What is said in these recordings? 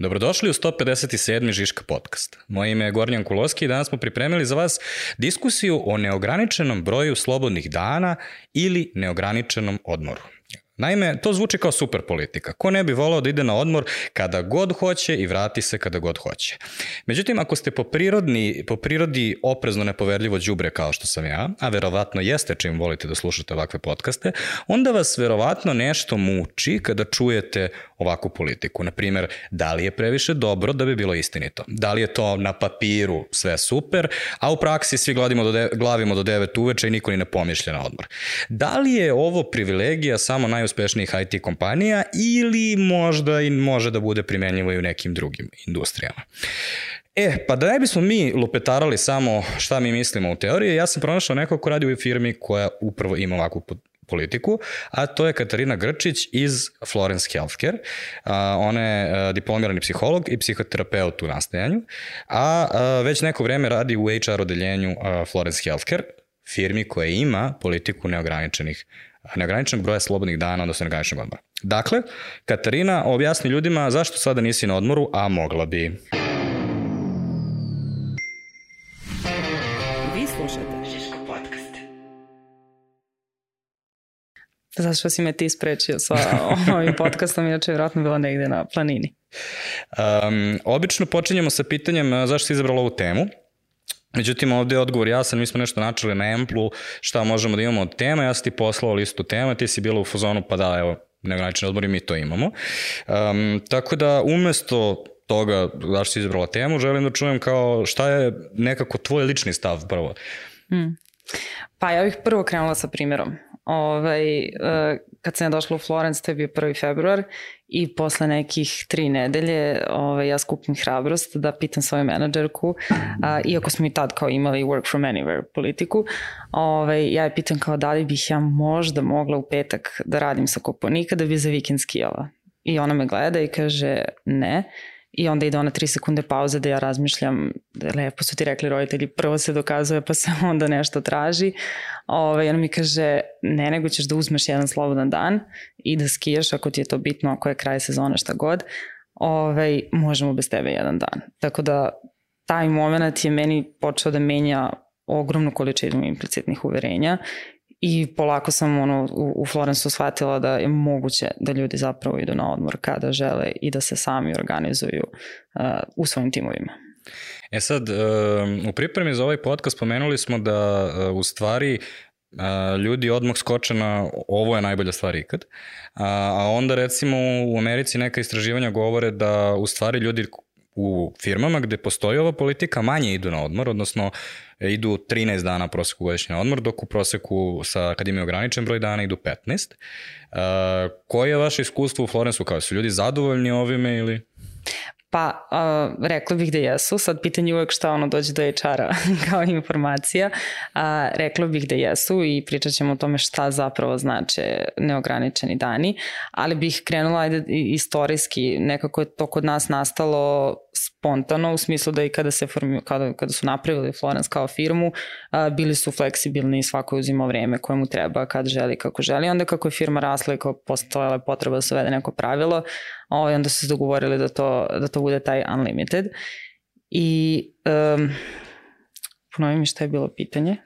Dobrodošli u 157. Žiška podcast. Moje ime je Gornjan Kuloski i danas smo pripremili za vas diskusiju o neograničenom broju slobodnih dana ili neograničenom odmoru. Naime, to zvuči kao super politika. Ko ne bi volao da ide na odmor kada god hoće i vrati se kada god hoće. Međutim, ako ste po, prirodni, po prirodi oprezno nepoverljivo đubre kao što sam ja, a verovatno jeste čim volite da slušate ovakve podcaste, onda vas verovatno nešto muči kada čujete ovakvu politiku. Naprimer, da li je previše dobro da bi bilo istinito? Da li je to na papiru sve super, a u praksi svi gladimo do de, glavimo do 9 uveče i niko ni ne pomišlja na odmor? Da li je ovo privilegija samo najuspešnijih IT kompanija ili možda i može da bude primenljivo i u nekim drugim industrijama? E, pa da ne bismo mi lupetarali samo šta mi mislimo u teoriji, ja sam pronašao nekog ko radi u firmi koja upravo ima ovakvu politiku, a to je Katarina Grčić iz Florence Healthcare. Ona je diplomirani psiholog i psihoterapeut u nastajanju, a već neko vreme radi u HR odeljenju Florence Healthcare, firmi koja ima politiku neograničenih neograničenog broja slobodnih dana, odnosno neograničenog odmora. Dakle, Katarina objasni ljudima zašto sada nisi na odmoru, a mogla bi. Zašto si me ti sprečio sa ovim podcastom, inače je vjerojatno bila negde na planini. Um, obično počinjemo sa pitanjem zašto si izabrala ovu temu. Međutim, ovde je odgovor jasan, mi smo nešto načeli na Emplu, šta možemo da imamo od tema, ja sam ti poslao listu tema, ti si bila u fazonu, pa da, evo, neograničeni odbor i mi to imamo. Um, tako da, umesto toga zašto si izabrala temu, želim da čujem kao šta je nekako tvoj lični stav prvo. Hmm. Pa ja bih prvo krenula sa primjerom. Ovaj, uh, kad sam ja došla u Florence, to je bio 1. februar i posle nekih tri nedelje ovaj, ja skupim hrabrost da pitam svoju menadžerku, uh, iako smo i tad kao imali work from anywhere politiku, ovaj, ja je pitam kao da li bih ja možda mogla u petak da radim sa Koponika da bi za vikend skijala. I ona me gleda i kaže ne. I onda ide ona tri sekunde pauze da ja razmišljam, da lepo su ti rekli roditelji, prvo se dokazuje pa se onda nešto traži. Ove, ovaj, ona mi kaže, ne nego ćeš da uzmeš jedan slobodan dan i da skijaš ako ti je to bitno, ako je kraj sezone šta god, ove, ovaj, možemo bez tebe jedan dan. Tako da taj moment je meni počeo da menja ogromnu količinu implicitnih uverenja i polako sam ono, u, u Florensu shvatila da je moguće da ljudi zapravo idu na odmor kada žele i da se sami organizuju uh, u svojim timovima. E sad, uh, u pripremi za ovaj podcast pomenuli smo da uh, u stvari uh, ljudi odmah skoče na ovo je najbolja stvar ikad, a onda recimo u Americi neka istraživanja govore da u stvari ljudi u firmama gde postoji ova politika manje idu na odmor, odnosno idu 13 dana proseku godišnje na odmor, dok u proseku sa, kad imaju ograničen broj dana idu 15. Uh, koje je vaše iskustvo u Florensu? Kao su ljudi zadovoljni ovime ili? Pa, uh, rekla bih da jesu. Sad pitanje uvek šta ono dođe do HR-a kao informacija. Uh, rekla bih da jesu i pričat ćemo o tome šta zapravo znače neograničeni dani, ali bih krenula ajde, istorijski. Nekako je to kod nas nastalo spontano u smislu da i kada se formi, kada, kada su napravili Florence kao firmu, a, bili su fleksibilni i svako je uzimao vreme koje mu treba, kad želi, kako želi. Onda kako je firma rasla i kao postojala potreba da se uvede neko pravilo, ovaj, onda su se dogovorili da to, da to bude taj unlimited. I um, ponovi mi šta je bilo pitanje.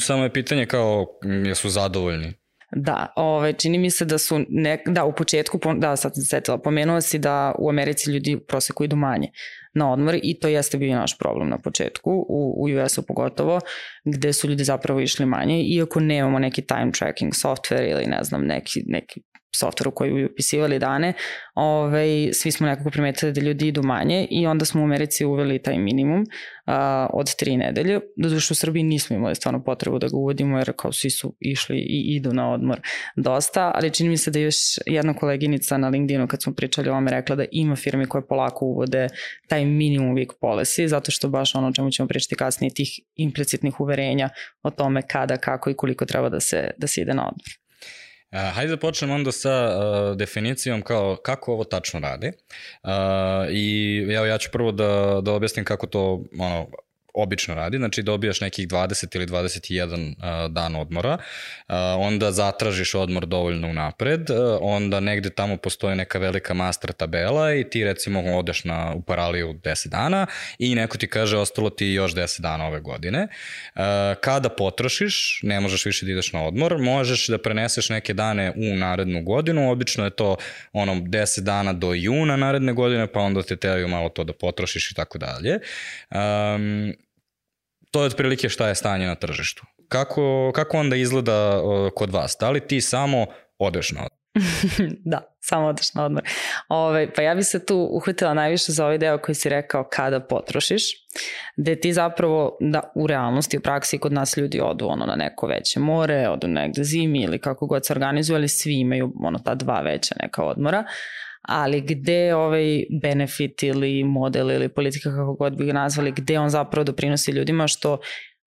Samo je pitanje kao jesu zadovoljni Da, ovaj, čini mi se da su, ne, da, u početku, da, sad sam setila, pomenuo si da u Americi ljudi u proseku idu manje na odmor i to jeste bio naš problem na početku, u, u US-u pogotovo, gde su ljudi zapravo išli manje, iako nemamo neki time tracking software ili ne znam, neki, neki softveru koji upisivali dane, ovaj, svi smo nekako primetili da ljudi idu manje i onda smo u Americi uveli taj minimum uh, od tri nedelje. Doduše u Srbiji nismo imali stvarno potrebu da ga uvodimo jer kao svi su išli i idu na odmor dosta, ali čini mi se da još jedna koleginica na LinkedInu kad smo pričali o ome rekla da ima firme koje polako uvode taj minimum week policy, zato što baš ono o čemu ćemo pričati kasnije tih implicitnih uverenja o tome kada, kako i koliko treba da se, da se ide na odmor. Uh, hajde da počnemo onda sa uh, definicijom kao kako ovo tačno radi. Uh, I evo ja ću prvo da, da objasnim kako to ono, obično radi, znači dobijaš nekih 20 ili 21 uh, dan odmora, uh, onda zatražiš odmor dovoljno unapred, uh, onda negde tamo postoje neka velika master tabela i ti recimo odeš na, u paraliju 10 dana i neko ti kaže ostalo ti još 10 dana ove godine. Uh, kada potrošiš, ne možeš više da ideš na odmor, možeš da preneseš neke dane u narednu godinu, obično je to ono 10 dana do juna naredne godine, pa onda te teraju malo to da potrošiš i tako dalje. Um, to je otprilike šta je stanje na tržištu. Kako, kako onda izgleda kod vas? Da li ti samo odeš na odmor? da, samo odeš na odmor. Ove, ovaj, pa ja bi se tu uhvatila najviše za ovaj deo koji si rekao kada potrošiš, gde ti zapravo da u realnosti, u praksi kod nas ljudi odu ono na neko veće more, odu negde zimi ili kako god se organizuju, ali svi imaju ono ta dva veća neka odmora ali gde ovaj benefit ili model ili politika kako god bi ga nazvali, gde on zapravo doprinosi ljudima što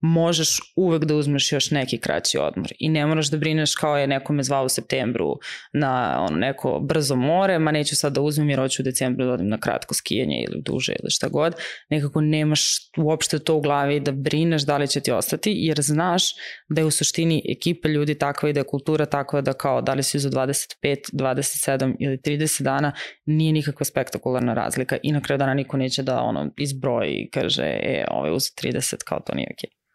možeš uvek da uzmeš još neki kraći odmor i ne moraš da brineš kao je neko me zvao u septembru na ono, neko brzo more, ma neću sad da uzmem jer hoću u decembru da odim na kratko skijanje ili duže ili šta god, nekako nemaš uopšte to u glavi da brineš da li će ti ostati jer znaš da je u suštini ekipa ljudi takva i da je kultura takva da kao da li si za 25, 27 ili 30 dana nije nikakva spektakularna razlika i na kraju dana niko neće da ono izbroji i kaže e, ovo je uz 30 kao to nije okej. Okay.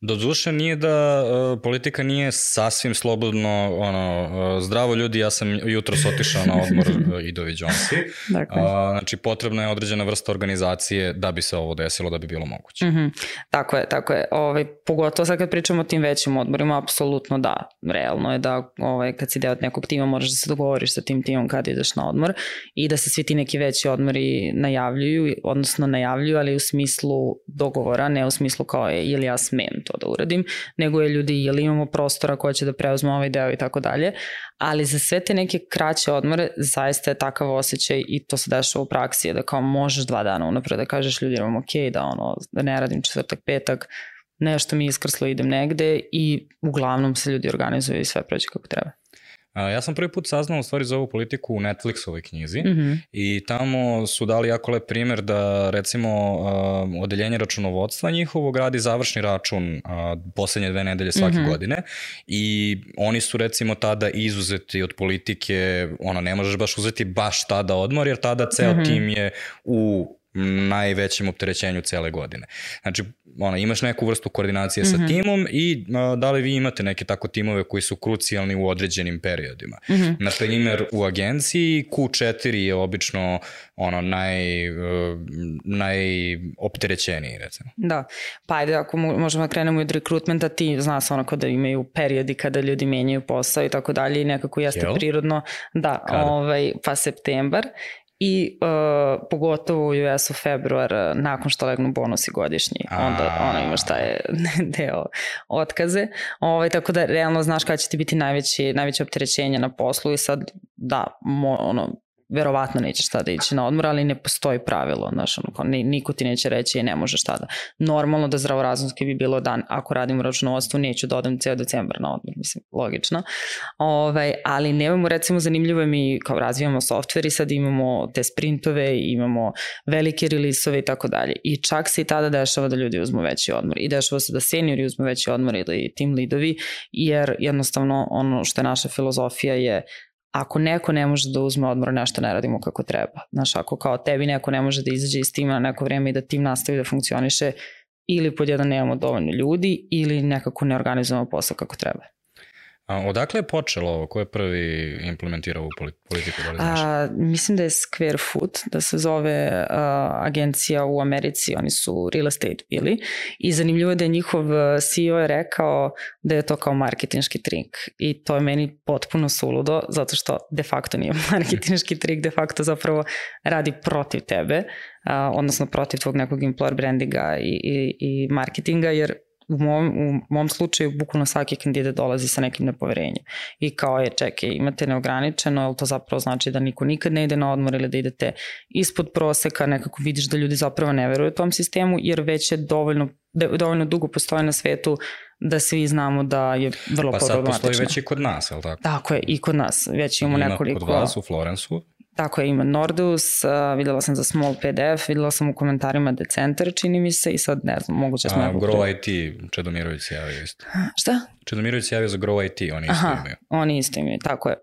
Do duše nije da uh, politika nije sasvim slobodno ono, uh, zdravo ljudi, ja sam jutro otišao na odmor uh, i doviđonsi. Dakle. Uh, znači potrebna je određena vrsta organizacije da bi se ovo desilo, da bi bilo moguće. Mm -hmm. Tako je, tako je. Ovaj, pogotovo sad kad pričamo o tim većim odmorima, apsolutno da. Realno je da ovaj, kad si deo od nekog tima moraš da se dogovoriš sa tim timom kad ideš na odmor i da se svi ti neki veći odmori najavljuju, odnosno najavljuju, ali u smislu dogovora, ne u smislu kao je ili ja smem to da uradim, nego je ljudi ili imamo prostora koja će da preuzme ovaj deo i tako dalje, ali za sve te neke kraće odmore zaista je takav osjećaj i to se dešava u praksi, da kao možeš dva dana unapred da kažeš ljudima ok, da ono, da ne radim četvrtak, petak, nešto mi iskrslo, idem negde i uglavnom se ljudi organizuju i sve prođe kako treba. Ja sam prvi put saznao u stvari za ovu politiku u Netflixovoj knjizi mm -hmm. i tamo su dali jako lep primer da recimo uh, odeljenje računovodstva njihovo gradi završni račun uh, poslednje dve nedelje svake mm -hmm. godine i oni su recimo tada izuzeti od politike, ono ne možeš baš uzeti baš tada odmor jer tada ceo mm -hmm. tim je u najvećem opterećenju cele godine. Znači, ona, imaš neku vrstu koordinacije mm -hmm. sa mhm. timom i a, da li vi imate neke tako timove koji su krucijalni u određenim periodima. Mm -hmm. Na primjer, u agenciji Q4 je obično ono naj, uh, najopterećeniji, recimo. Da, pa ajde, ako možemo da krenemo od rekrutmenta, ti zna se onako da imaju periodi kada ljudi menjaju posao i tako dalje i nekako jeste Jel? prirodno, da, Kada? ovaj, pa septembar i uh, pogotovo u US-u februar uh, nakon što legnu bonusi godišnji, onda ono imaš taj deo otkaze. Ovaj, tako da realno znaš kada će ti biti najveći, najveće opterećenje na poslu i sad da, mo, ono, verovatno nećeš tada ići na odmor, ali ne postoji pravilo, znaš, ono, kao, niko ti neće reći ne možeš tada. Normalno da zdravorazumski bi bilo dan, ako radim u računovodstvu, neću da odem ceo decembar na odmor, mislim, logično. Ovaj, ali nemamo, recimo, zanimljivo je mi kao razvijamo softver i sad imamo te sprintove, imamo velike rilisove i tako dalje. I čak se i tada dešava da ljudi uzmu veći odmor i dešava se da seniori uzmu veći odmor ili team leadovi, jer jednostavno ono što je naša filozofija je ako neko ne može da uzme odmor, nešto ne radimo kako treba. Znaš, ako kao tebi neko ne može da izađe iz tima na neko vreme i da tim nastavi da funkcioniše, ili pod jedan nemamo dovoljno ljudi, ili nekako ne organizujemo posao kako treba. A odakle je počelo ovo? Ko je prvi implementirao ovu politiku? Da li znaš? A, mislim da je Square Foot, da se zove a, agencija u Americi, oni su real estate bili i zanimljivo je da je njihov CEO je rekao da je to kao marketinški trik i to je meni potpuno suludo zato što de facto nije marketinški trik, de facto zapravo radi protiv tebe, a, odnosno protiv tvog nekog employer brandinga i, i, i marketinga jer u mom, u mom slučaju bukvalno svaki kandidat dolazi sa nekim nepoverenjem. I kao je, čekaj, imate neograničeno, ali to zapravo znači da niko nikad ne ide na odmor ili da idete ispod proseka, nekako vidiš da ljudi zapravo ne veruju tom sistemu, jer već je dovoljno, dovoljno dugo postoje na svetu da svi znamo da je vrlo pa problematično. Pa sad postoji već i kod nas, je li tako? Tako je, i kod nas. Već imamo Ima nekoliko... kod vas u Florensu? Tako je, ima Nordus, uh, videla sam za Small PDF, videla sam u komentarima Decenter, čini mi se, i sad ne znam, moguće smo... A, Grow IT, Čedomirović se javio isto. Šta? Čedomirović se javio za Grow IT, oni isto Aha, imaju. oni isto imaju, tako je.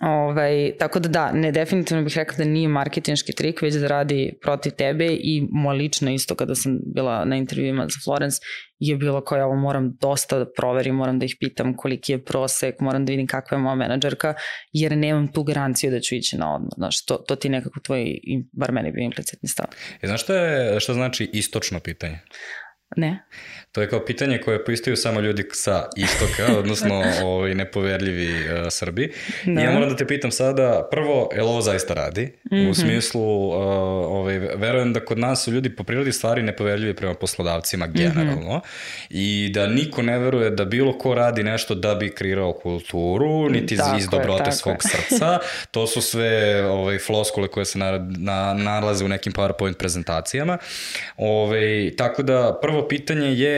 Ovaj, tako da da, ne definitivno bih rekla da nije marketinški trik, već da radi protiv tebe i moja lično isto kada sam bila na intervjuima za Florence je bilo kao ja ovo moram dosta da proverim, moram da ih pitam koliki je prosek, moram da vidim kakva je moja menadžerka, jer nemam tu garanciju da ću ići na odmah. Znaš, to, to ti nekako tvoj, bar meni bio implicitni stav. E, znaš šta, je, šta znači istočno pitanje? Ne. To je kao pitanje koje poistaju samo ljudi sa istoka, odnosno ovaj, nepoverljivi uh, Srbi. Da. I ja moram da te pitam sada, prvo, je li ovo zaista radi? Mm -hmm. U mhm. smislu, uh, ovaj, verujem da kod nas su ljudi po prirodi stvari nepoverljivi prema poslodavcima mhm. generalno mm -hmm. i da niko ne veruje da bilo ko radi nešto da bi kreirao kulturu, niti tako iz dobrote je, svog je. srca. To su sve ovaj, floskule koje se na, na, nalaze u nekim PowerPoint prezentacijama. Ovaj, tako da, prvo pitanje je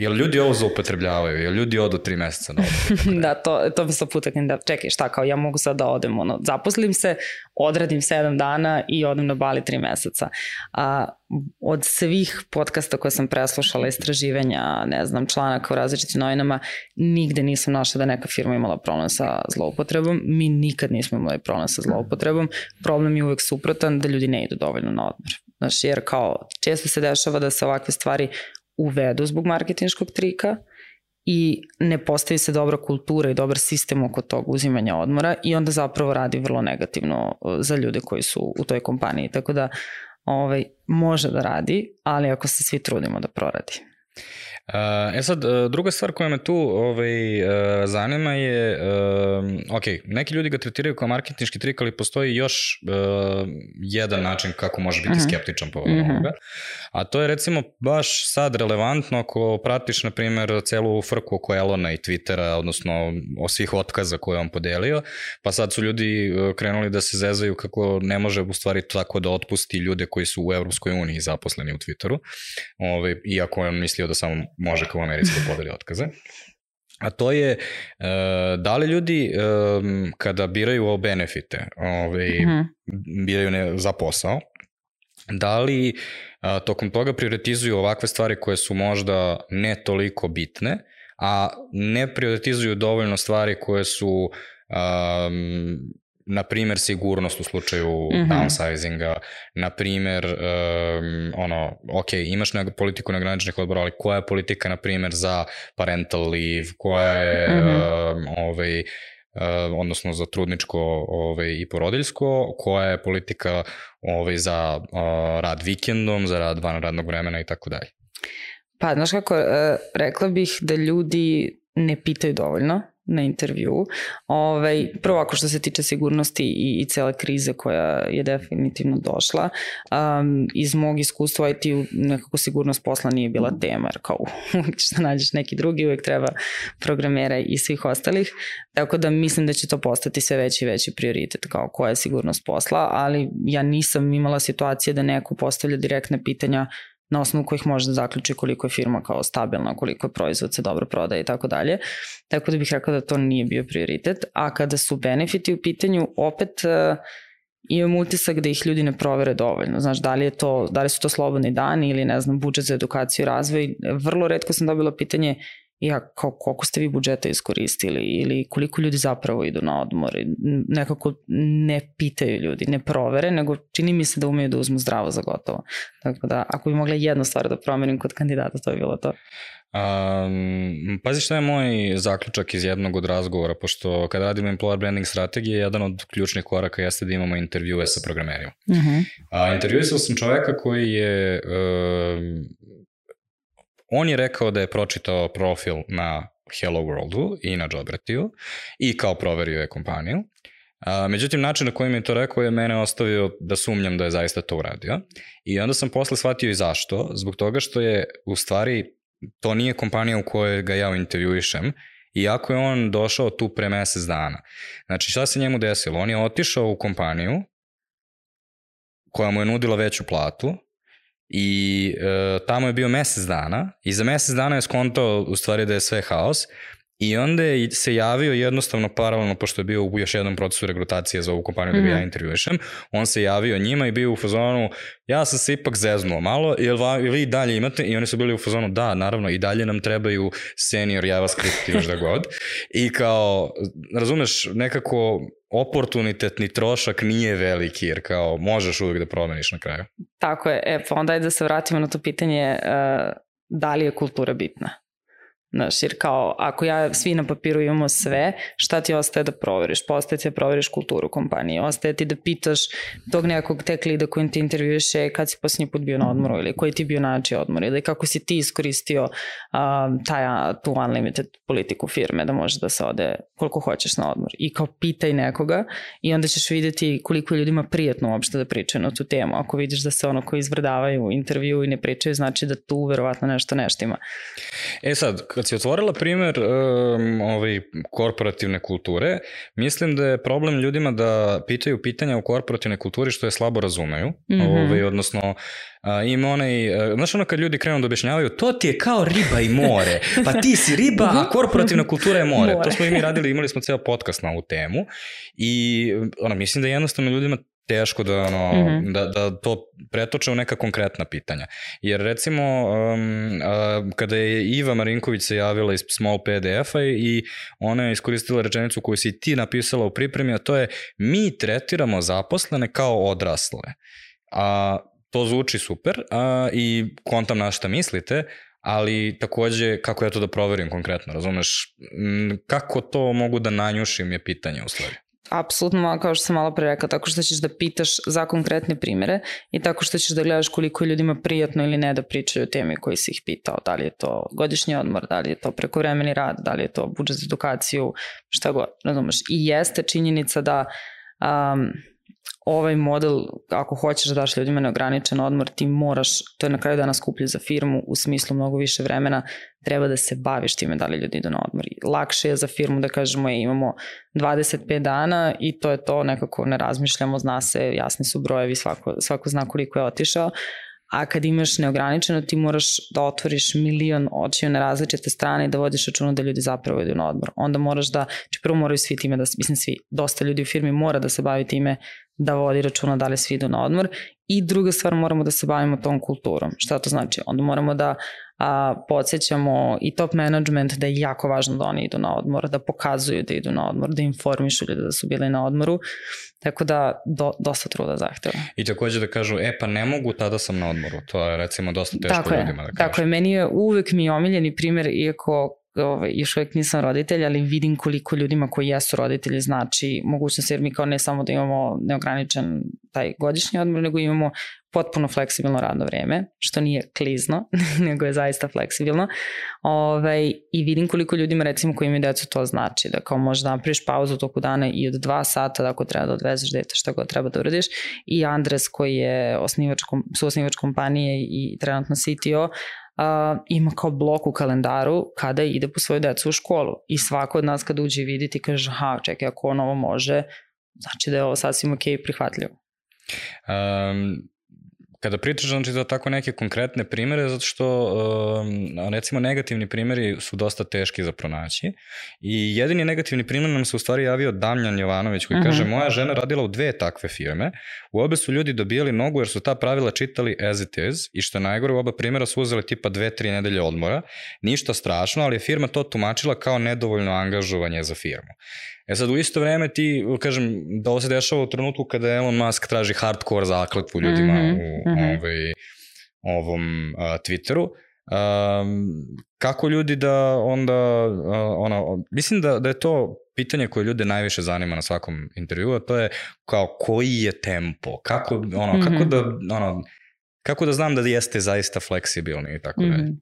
Jel ljudi ovo zaupotrebljavaju? Jel ljudi odu tri meseca na odmor? da, to, to mi se putaknem da čekaj šta kao ja mogu sad da odem, ono, zaposlim se, odradim sedam dana i odem na Bali tri meseca. A, od svih podcasta koje sam preslušala, istraživanja, ne znam, članaka u različitim novinama, nigde nisam našla da neka firma imala problem sa zloupotrebom. Mi nikad nismo imali problem sa zloupotrebom. Problem je uvek suprotan da ljudi ne idu dovoljno na odmor. Znaš, jer kao često se dešava da se ovakve stvari uvedu zbog marketinškog trika i ne postavi se dobra kultura i dobar sistem oko tog uzimanja odmora i onda zapravo radi vrlo negativno za ljude koji su u toj kompaniji. Tako da ovaj, može da radi, ali ako se svi trudimo da proradi. E sad, e, druga stvar koja me tu ovaj, e, zanima je, ok, neki ljudi ga tretiraju kao marketinški trik, ali postoji još jedan način kako može biti mhm. skeptičan po mm -hmm. ovoga, a to je recimo baš sad relevantno ako pratiš, na primjer, celu frku oko Elona i Twittera, odnosno o svih otkaza koje on podelio, pa sad su ljudi krenuli da se zezaju kako ne može u stvari tako da otpusti ljude koji su u Evropskoj uniji zaposleni u Twitteru, ovaj, iako je on mislio da samo može kao u Americi da podeli otkaze. A to je uh, da li ljudi um, kada biraju o benefite, ovaj, mm -hmm. biraju ne, za posao, da li uh, tokom toga prioritizuju ovakve stvari koje su možda ne toliko bitne, a ne prioritizuju dovoljno stvari koje su um, na primer sigurnost u slučaju mm -hmm. downsizinga, na primer um, ono, ok, imaš na politiku neograničenih odbora, ali koja je politika na primer za parental leave, koja je mm -hmm. um, ovaj, Uh, odnosno za trudničko ovaj, i porodiljsko, koja je politika ovaj, za uh, rad vikendom, za rad van radnog vremena i tako dalje. Pa, znaš kako, uh, rekla bih da ljudi ne pitaju dovoljno na intervju. Ovaj, prvo ako što se tiče sigurnosti i, i cele krize koja je definitivno došla, um, iz mog iskustva IT nekako sigurnost posla nije bila tema, jer kao uvijek ćeš da nađeš neki drugi, uvijek treba programera i svih ostalih. Tako da mislim da će to postati sve veći i veći prioritet kao koja je sigurnost posla, ali ja nisam imala situacije da neko postavlja direktne pitanja na osnovu kojih može da zaključi koliko je firma kao stabilna, koliko je proizvod se dobro prodaje i tako dalje. Tako da bih rekla da to nije bio prioritet. A kada su benefiti u pitanju, opet uh, imam utisak da ih ljudi ne provere dovoljno. Znaš, da li, je to, da li su to slobodni dani ili ne znam, budžet za edukaciju i razvoj. Vrlo redko sam dobila pitanje ja, kao, koliko ste vi budžeta iskoristili ili koliko ljudi zapravo idu na odmor. Nekako ne pitaju ljudi, ne provere, nego čini mi se da umeju da uzmu zdravo za gotovo. Tako da, ako bi mogla jednu stvar da promenim kod kandidata, to je bilo to. Um, pazi šta je moj zaključak iz jednog od razgovora, pošto kada radimo employer branding strategije, jedan od ključnih koraka jeste da imamo intervjue sa programerima. Uh mhm. -huh. A, intervjuisao sam čoveka koji je uh, On je rekao da je pročitao profil na Hello Worldu i na Jobratiju i kao proverio je kompaniju. A, međutim, način na koji mi je to rekao je mene ostavio da sumnjam da je zaista to uradio. I onda sam posle shvatio i zašto. Zbog toga što je u stvari to nije kompanija u kojoj ga ja intervjuišem, iako je on došao tu pre mesec dana. Znači, šta se njemu desilo? On je otišao u kompaniju koja mu je nudila veću platu, i e, tamo je bio mesec dana i za mesec dana je skontao u stvari da je sve haos I onda je se javio jednostavno paralelno, pošto je bio u još jednom procesu regrutacije za ovu kompaniju da bi mm -hmm. ja mhm. intervjušem, on se javio njima i bio u fazonu, ja sam se ipak zeznuo malo, jel vi dalje imate? I oni su bili u fazonu, da, naravno, i dalje nam trebaju senior JavaScript i još da god. I kao, razumeš, nekako oportunitetni trošak nije veliki, jer kao možeš uvijek da promeniš na kraju. Tako je, e, pa onda je da se vratimo na to pitanje uh, da li je kultura bitna. Znaš, jer kao, ako ja svi na papiru imamo sve, šta ti ostaje da proveriš? Postaje ti da proveriš kulturu kompanije, ostaje ti da pitaš tog nekog tek lida kojim ti intervjuše kad si posljednji put bio na odmoru ili koji ti bio način odmor ili kako si ti iskoristio um, taj, tu unlimited politiku firme da može da se ode koliko hoćeš na odmor. I kao pitaj nekoga i onda ćeš videti koliko je ljudima prijatno uopšte da pričaju na tu temu. Ako vidiš da se ono koji izvrdavaju intervju i ne pričaju, znači da tu verovatno nešto neštima. E sad, kad si otvorila primer um, ovaj, korporativne kulture, mislim da je problem ljudima da pitaju pitanja o korporativne kulturi što je slabo razumeju, mm -hmm. ovaj, odnosno a, ima onaj, a, znaš ono kad ljudi krenu da objašnjavaju, to ti je kao riba i more, pa ti si riba, a mhm. korporativna kultura je more. more. To smo i mi radili, imali smo ceo podcast na ovu temu i ono, mislim da jednostavno ljudima teško da, ono, mm -hmm. da, da to pretoče u neka konkretna pitanja. Jer recimo, um, a, kada je Iva Marinković se javila iz Small PDF-a i ona je iskoristila rečenicu koju si ti napisala u pripremi, a to je mi tretiramo zaposlene kao odrasle. A, to zvuči super a, i kontam na šta mislite, ali takođe kako ja to da proverim konkretno, razumeš? Kako to mogu da nanjušim je pitanje u stvari. Apsolutno, kao što sam malo pre rekla, tako što ćeš da pitaš za konkretne primere i tako što ćeš da gledaš koliko je ljudima prijatno ili ne da pričaju o temi koji si ih pitao. Da li je to godišnji odmor, da li je to prekovremeni rad, da li je to budžet za edukaciju, šta god, razumeš. I jeste činjenica da um, ovaj model, ako hoćeš da daš ljudima neograničen odmor, ti moraš, to je na kraju dana skuplje za firmu, u smislu mnogo više vremena, treba da se baviš time da li ljudi idu na odmor. Lakše je za firmu da kažemo, je, imamo 25 dana i to je to, nekako ne razmišljamo, zna se, jasni su brojevi, svako, svako zna koliko je otišao, a kad imaš neograničeno ti moraš da otvoriš milion očiju na različite strane i da vodiš računa da ljudi zapravo idu na odmor. Onda moraš da, či prvo moraju svi time da, mislim svi, dosta ljudi u firmi mora da se bavi time da vodi računa da li svi idu na odmor i druga stvar moramo da se bavimo tom kulturom. Šta to znači? Onda moramo da a, podsjećamo i top management da je jako važno da oni idu na odmor, da pokazuju da idu na odmor, da informišu ljude da su bili na odmoru. Tako da do, dosta truda zahteva. I takođe da kažu, e pa ne mogu, tada sam na odmoru. To je recimo dosta teško tako ljudima da kažu. Tako je, meni je uvek mi omiljeni primer, iako ovaj, još uvek nisam roditelj, ali vidim koliko ljudima koji jesu roditelji znači mogućnost, jer mi kao ne samo da imamo neograničen taj godišnji odmor, nego imamo potpuno fleksibilno radno vreme, što nije klizno, nego je zaista fleksibilno. Ove, ovaj, I vidim koliko ljudima recimo koji imaju decu to znači, da kao možeš da napraviš pauzu toku dana i od dva sata da ako treba da odvezeš dete šta god treba da uradiš. I Andres koji je osnivač, osnivač kompanije i trenutno CTO, uh, ima kao blok u kalendaru kada ide po svoju decu u školu. I svako od nas kada uđe viditi kaže, aha, čekaj, ako on ovo može, znači da je ovo sasvim ok i prihvatljivo. Um, Kada pričaš znači, za tako neke konkretne primere, zato što uh, recimo negativni primeri su dosta teški za pronaći i jedini negativni primer nam se u stvari javio Damljan Jovanović koji uh -huh. kaže mhm. moja žena radila u dve takve firme, u obe su ljudi dobijali nogu jer su ta pravila čitali as it is i što je najgore u oba primera su uzeli tipa dve, tri nedelje odmora, ništa strašno, ali je firma to tumačila kao nedovoljno angažovanje za firmu. E sad u isto vreme ti, kažem, da ovo se dešava u trenutku kada Elon Musk traži hardcore zakletvu ljudima mm -hmm. u mm -hmm. ovaj, ovom uh, Twitteru. Um, kako ljudi da onda, uh, ono, mislim da, da je to pitanje koje ljude najviše zanima na svakom intervjuu, a to je kao koji je tempo, kako, ono, mm -hmm. kako da, ono, kako da znam da jeste zaista fleksibilni i tako mm -hmm.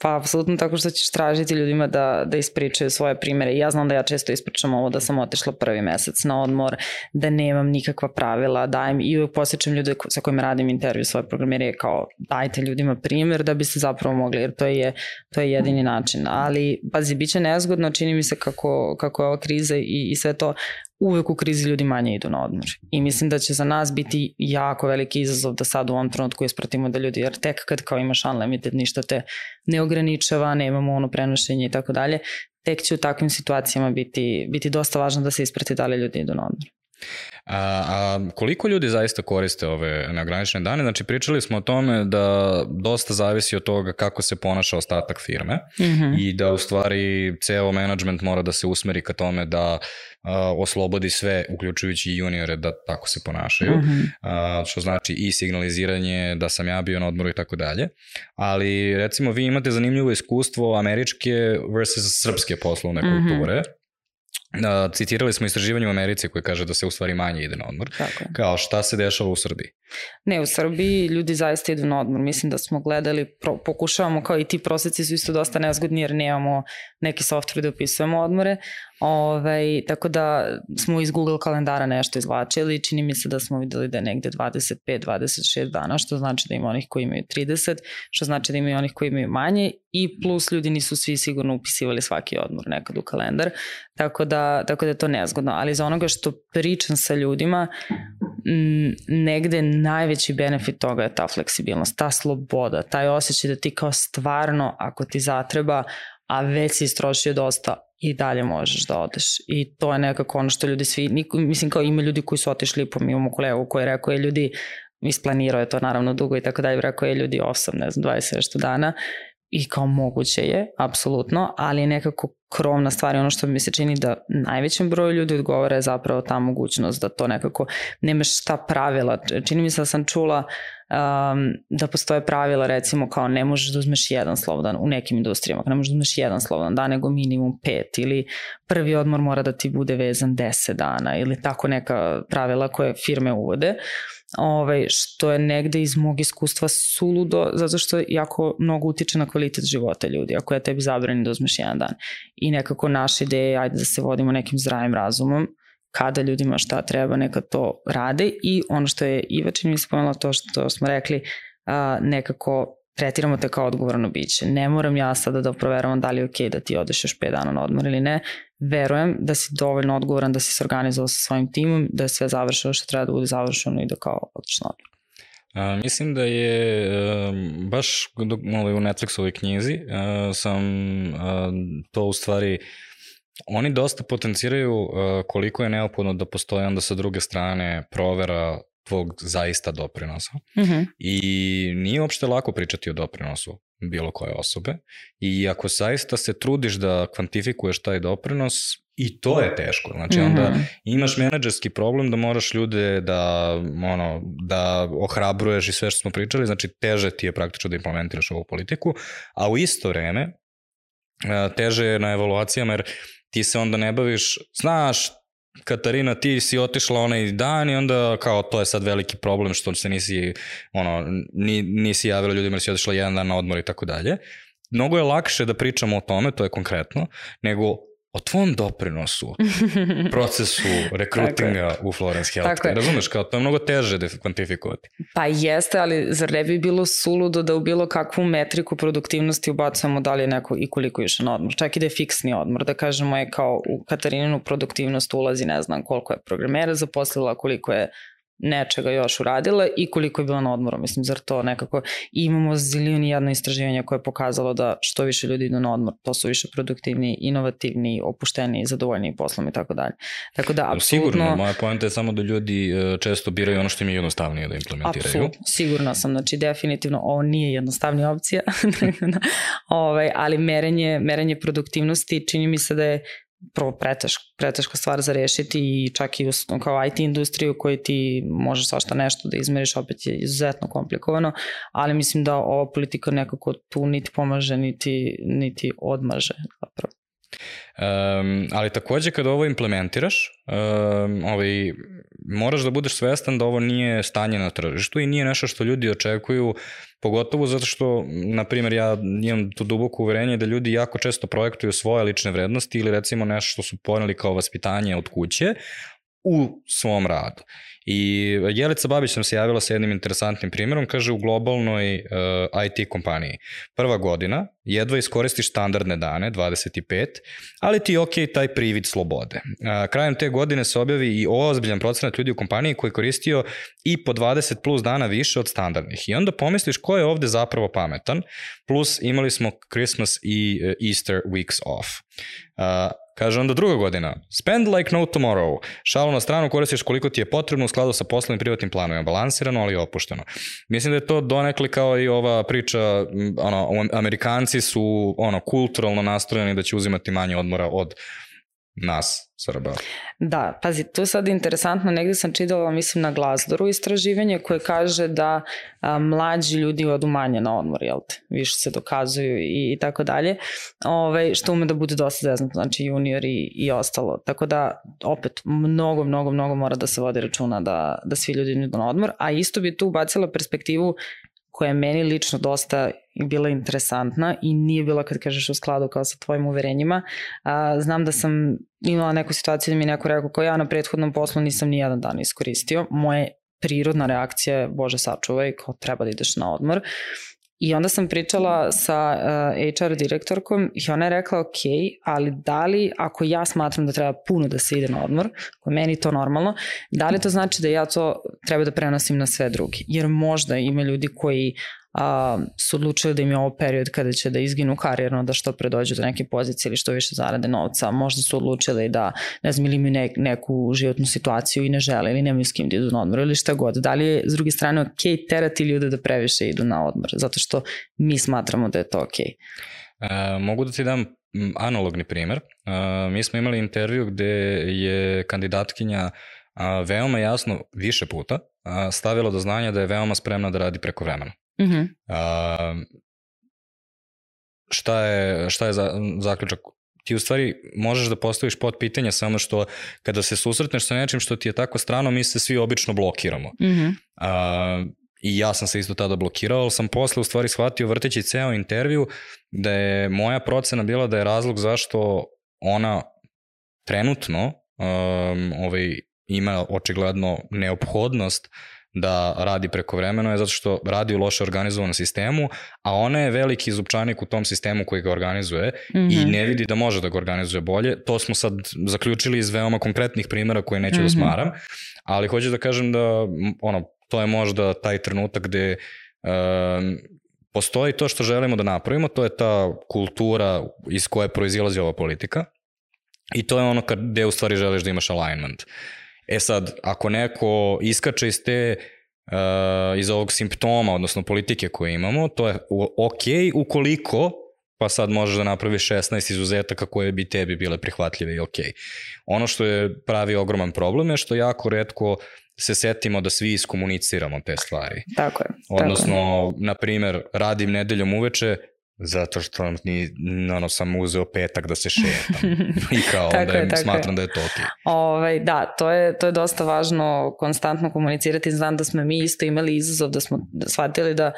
Pa, apsolutno tako što ćeš tražiti ljudima da, da ispričaju svoje primere. Ja znam da ja često ispričam ovo da sam otišla prvi mesec na odmor, da nemam nikakva pravila, dajem i uvek posjećam ljude sa kojima radim intervju svoje programere kao dajte ljudima primer da biste zapravo mogli, jer to je, to je jedini način. Ali, pazi, bit će nezgodno, čini mi se kako, kako je ova kriza i, i sve to uvek u krizi ljudi manje idu na odmor. I mislim da će za nas biti jako veliki izazov da sad u ovom trenutku ispratimo da ljudi, jer tek kad kao imaš unlimited, ništa te ne ograničava, nemamo ono prenošenje i tako dalje, tek će u takvim situacijama biti, biti dosta važno da se isprati da li ljudi idu na odmor. A, a koliko ljudi zaista koriste ove neograničene dane? Znači pričali smo o tome da dosta zavisi od toga kako se ponaša ostatak firme mm -hmm. i da u stvari ceo management mora da se usmeri ka tome da a, oslobodi sve, uključujući i juniore, da tako se ponašaju, mm -hmm. a, što znači i signaliziranje da sam ja bio na odmoru i tako dalje. Ali recimo vi imate zanimljivo iskustvo američke versus srpske poslovne kulture. Mm -hmm Uh, citirali smo istraživanje u Americi koje kaže da se u stvari manje ide na odmor. Tako je. Kao šta se dešava u Srbiji? Ne, u Srbiji ljudi zaista idu na odmor. Mislim da smo gledali, pro, pokušavamo, kao i ti proseci su isto dosta nezgodni jer nemamo neki software da upisujemo odmore. Ovaj, tako da smo iz Google kalendara nešto izvlačili. Čini mi se da smo videli da je negde 25-26 dana, što znači da ima onih koji imaju 30, što znači da ima onih koji imaju manje i plus ljudi nisu svi sigurno upisivali svaki odmor nekad u kalendar. Tako da, tako da je to nezgodno. Ali za onoga što pričam sa ljudima, m, negde najveći benefit toga je ta fleksibilnost, ta sloboda, taj osjećaj da ti kao stvarno, ako ti zatreba, a već si istrošio dosta, i dalje možeš da odeš. I to je nekako ono što ljudi svi, niko, mislim kao ima ljudi koji su otišli, pa mi imamo kolegu koji je rekao je ljudi, isplanirao je to naravno dugo i tako dalje, rekao je ljudi 8, ne znam, 20 nešto dana i kao moguće je, apsolutno, ali nekako krovna stvar je ono što mi se čini da najvećem broju ljudi odgovara je zapravo ta mogućnost da to nekako nemaš ta pravila. Čini mi se da sam čula um, da postoje pravila recimo kao ne možeš da uzmeš jedan slobodan u nekim industrijama, ne možeš da uzmeš jedan slobodan dan nego minimum pet ili prvi odmor mora da ti bude vezan 10 dana ili tako neka pravila koje firme uvode. Ovaj, što je negde iz mog iskustva suludo, zato što jako mnogo utiče na kvalitet života ljudi, ako je tebi zabranjeno da uzmeš jedan dan. I nekako naša ideja je, ajde da se vodimo nekim zdravim razumom, kada ljudima šta treba, neka to rade i ono što je Iva čini mi spomenula to što smo rekli, a, nekako tretiramo te kao odgovorno biće. Ne moram ja sada da proveravam da li je okej okay da ti odeš još 5 dana na odmor ili ne. Verujem da si dovoljno odgovoran da si se organizovao sa svojim timom, da je sve završeno što treba da bude završeno i da kao odeš na odmor. A, mislim da je a, baš ovaj, u Netflixovoj knjizi a, sam a, to u stvari oni dosta potenciraju a, koliko je neophodno da postoje onda sa druge strane provera tvog zaista doprinosa. Mm -hmm. I nije uopšte lako pričati o doprinosu bilo koje osobe. I ako zaista se trudiš da kvantifikuješ taj doprinos, i to je teško. Znači mm -hmm. onda imaš menadžerski problem da moraš ljude da, ono, da ohrabruješ i sve što smo pričali, znači teže ti je praktično da implementiraš ovu politiku, a u isto vreme teže je na evaluacijama jer ti se onda ne baviš, znaš, Katarina, ti si otišla onaj dan i onda kao to je sad veliki problem što se nisi, ono, ni, nisi javila ljudima jer si otišla jedan dan na odmor i tako dalje. Mnogo je lakše da pričamo o tome, to je konkretno, nego o tvom doprinosu, procesu rekrutinga u Florence Healthcare. Razumeš, kao to je mnogo teže da kvantifikovati. Pa jeste, ali zar ne bi bilo suludo da u bilo kakvu metriku produktivnosti ubacujemo da li je neko i koliko išao na odmor. Čak i da je fiksni odmor, da kažemo je kao u Katarininu produktivnost ulazi ne znam koliko je programera zaposlila, koliko je nečega još uradila i koliko je bila na odmoru. Mislim, zar to nekako... I imamo zilion jedno istraživanje koje je pokazalo da što više ljudi idu na odmor, to su više produktivni, inovativni, opušteni, zadovoljni poslom i tako dalje. Tako da, apsolutno... Sigurno, moja pojenta je samo da ljudi e, često biraju ono što im je jednostavnije da implementiraju. Apsolutno, sigurno sam. Znači, definitivno ovo nije jednostavnija opcija, ovaj, ali merenje, merenje produktivnosti čini mi se da je prvo preteška, preteška stvar za rešiti i čak i u, kao IT industriju koji ti može svašta nešto da izmeriš, opet je izuzetno komplikovano, ali mislim da ova politika nekako tu niti pomaže, niti, niti odmaže zapravo. Um, ali takođe kada ovo implementiraš, um, ovaj, moraš da budeš svestan da ovo nije stanje na tržištu i nije nešto što ljudi očekuju, pogotovo zato što, na primjer, ja imam tu duboko uverenje da ljudi jako često projektuju svoje lične vrednosti ili recimo nešto što su poneli kao vaspitanje od kuće, u svom radu. I Jelica Babić nam se javila sa jednim interesantnim primjerom, kaže u globalnoj uh, IT kompaniji. Prva godina, jedva iskoristiš standardne dane, 25, ali ti je ok taj privid slobode. Uh, krajem te godine se objavi i ozbiljan procenat ljudi u kompaniji koji je koristio i po 20 plus dana više od standardnih. I onda pomisliš ko je ovde zapravo pametan, plus imali smo Christmas i uh, Easter weeks off. Uh, Kaže onda druga godina, spend like no tomorrow. Šalu na stranu koristiš koliko ti je potrebno u skladu sa poslovnim privatnim planovima. Balansirano, ali opušteno. Mislim da je to donekli kao i ova priča, ono, Amerikanci su ono, kulturalno nastrojeni da će uzimati manje odmora od nas, Srba. Da, pazi, tu je sad interesantno, negde sam čitala, mislim, na Glazdoru istraživanje koje kaže da a, mlađi ljudi odu manje na odmor, jel te? Više se dokazuju i, i tako dalje, Ove, što ume da bude dosta zeznatno, znači junior i, ostalo. Tako da, opet, mnogo, mnogo, mnogo mora da se vodi računa da, da svi ljudi idu na odmor, a isto bi tu ubacila perspektivu koja je meni lično dosta bila interesantna i nije bila kad kažeš u skladu kao sa tvojim uverenjima. A, znam da sam imala neku situaciju da mi neko rekao kao ja na prethodnom poslu nisam ni jedan dan iskoristio. Moje prirodna reakcija je, bože sačuvaj, kao treba da ideš na odmor. I onda sam pričala sa uh, HR direktorkom i ona je rekla ok, ali da li ako ja smatram da treba puno da se ide na odmor, ako je meni to normalno, da li to znači da ja to treba da prenosim na sve drugi? Jer možda ima ljudi koji a, su odlučili da im je ovo period kada će da izginu karijerno, da što pre dođu do neke pozicije ili što više zarade novca. Možda su odlučili da, ne znam, ili imaju ne, neku životnu situaciju i ne žele ili nemaju s kim da idu na odmor ili šta god. Da li je, s druge strane, ok terati ljude da previše idu na odmor, zato što mi smatramo da je to ok. E, mogu da ti dam analogni primer. E, mi smo imali intervju gde je kandidatkinja a, veoma jasno više puta a, stavila do znanja da je veoma spremna da radi preko vremena. Mm -hmm. A, šta je, šta je za, zaključak? Ti u stvari možeš da postaviš pod pitanje samo što kada se susretneš sa nečim što ti je tako strano, mi se svi obično blokiramo. Mm -hmm. A, I ja sam se isto tada blokirao, ali sam posle u stvari shvatio vrteći ceo intervju da je moja procena bila da je razlog zašto ona trenutno um, ovaj, ima očigledno neophodnost da radi preko vremena je zato što radi u loše organizovanom sistemu, a ona je veliki zupčanik u tom sistemu koji ga organizuje mm -hmm. i mhm. ne vidi da može da ga organizuje bolje. To smo sad zaključili iz veoma konkretnih primjera koje neću mm -hmm. da mhm. smaram, ali hoću da kažem da ono, to je možda taj trenutak gde um, postoji to što želimo da napravimo, to je ta kultura iz koje proizilazi ova politika i to je ono kad, gde u stvari želiš da imaš alignment. Uh, E sad, ako neko iskače iz te uh, iz ovog simptoma, odnosno politike koje imamo, to je ok ukoliko pa sad možeš da napraviš 16 izuzetaka koje bi tebi bile prihvatljive i ok. Ono što je pravi ogroman problem je što jako redko se setimo da svi iskomuniciramo te stvari. Tako je. Odnosno, tako je. na primer, radim nedeljom uveče, Zato što ni, ono, sam uzeo petak da se šetam. I kao onda je, smatram je. da je to ok. Ovaj, da, to je, to je dosta važno konstantno komunicirati. Znam da smo mi isto imali izazov da smo shvatili da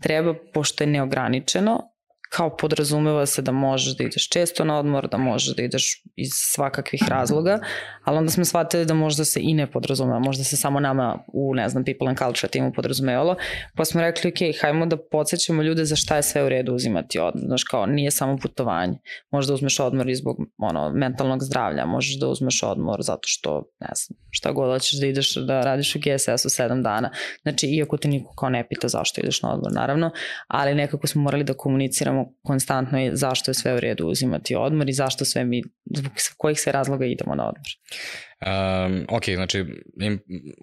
treba, pošto je neograničeno, kao podrazumeva se da možeš da ideš često na odmor, da možeš da ideš iz svakakvih razloga, ali onda smo shvatili da možda se i ne podrazumeva, možda se samo nama u, ne znam, People and Culture timu podrazumevalo, pa smo rekli, ok, hajmo da podsjećamo ljude za šta je sve u redu uzimati odmor, znaš, kao nije samo putovanje, možda uzmeš odmor i zbog ono, mentalnog zdravlja, možeš da uzmeš odmor zato što, ne znam, šta god hoćeš da ideš da radiš u GSS-u sedam dana, znači, iako te niko kao ne pita zašto ideš na odmor, naravno, ali nekako smo morali da komuniciramo konstantno je zašto je sve u redu uzimati odmor i zašto sve mi, zbog kojih sve razloga idemo na odmor. Um, ok, znači im,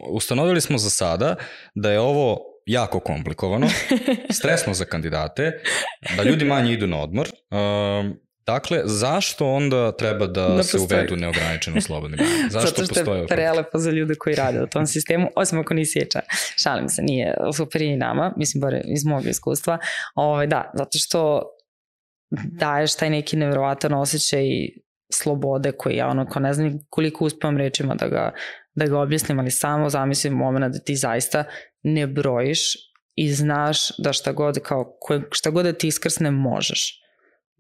ustanovili smo za sada da je ovo jako komplikovano, stresno za kandidate, da ljudi manje idu na odmor. Um, Dakle, zašto onda treba da, da se uvedu neograničeno slobodni dan? Zašto Zato što postoje je prelepo za ljude koji rade u tom sistemu, osim ako nisi HR. Šalim se, nije super i nama, mislim, bare iz mog iskustva. Ove, ovaj, da, zato što daješ taj neki nevjerovatan osjećaj slobode koji ja ono, ko ne znam koliko uspevam rečima da ga, da ga objasnim, ali samo zamislim moment da ti zaista ne brojiš i znaš da šta god, kao, šta god da ti iskrsne možeš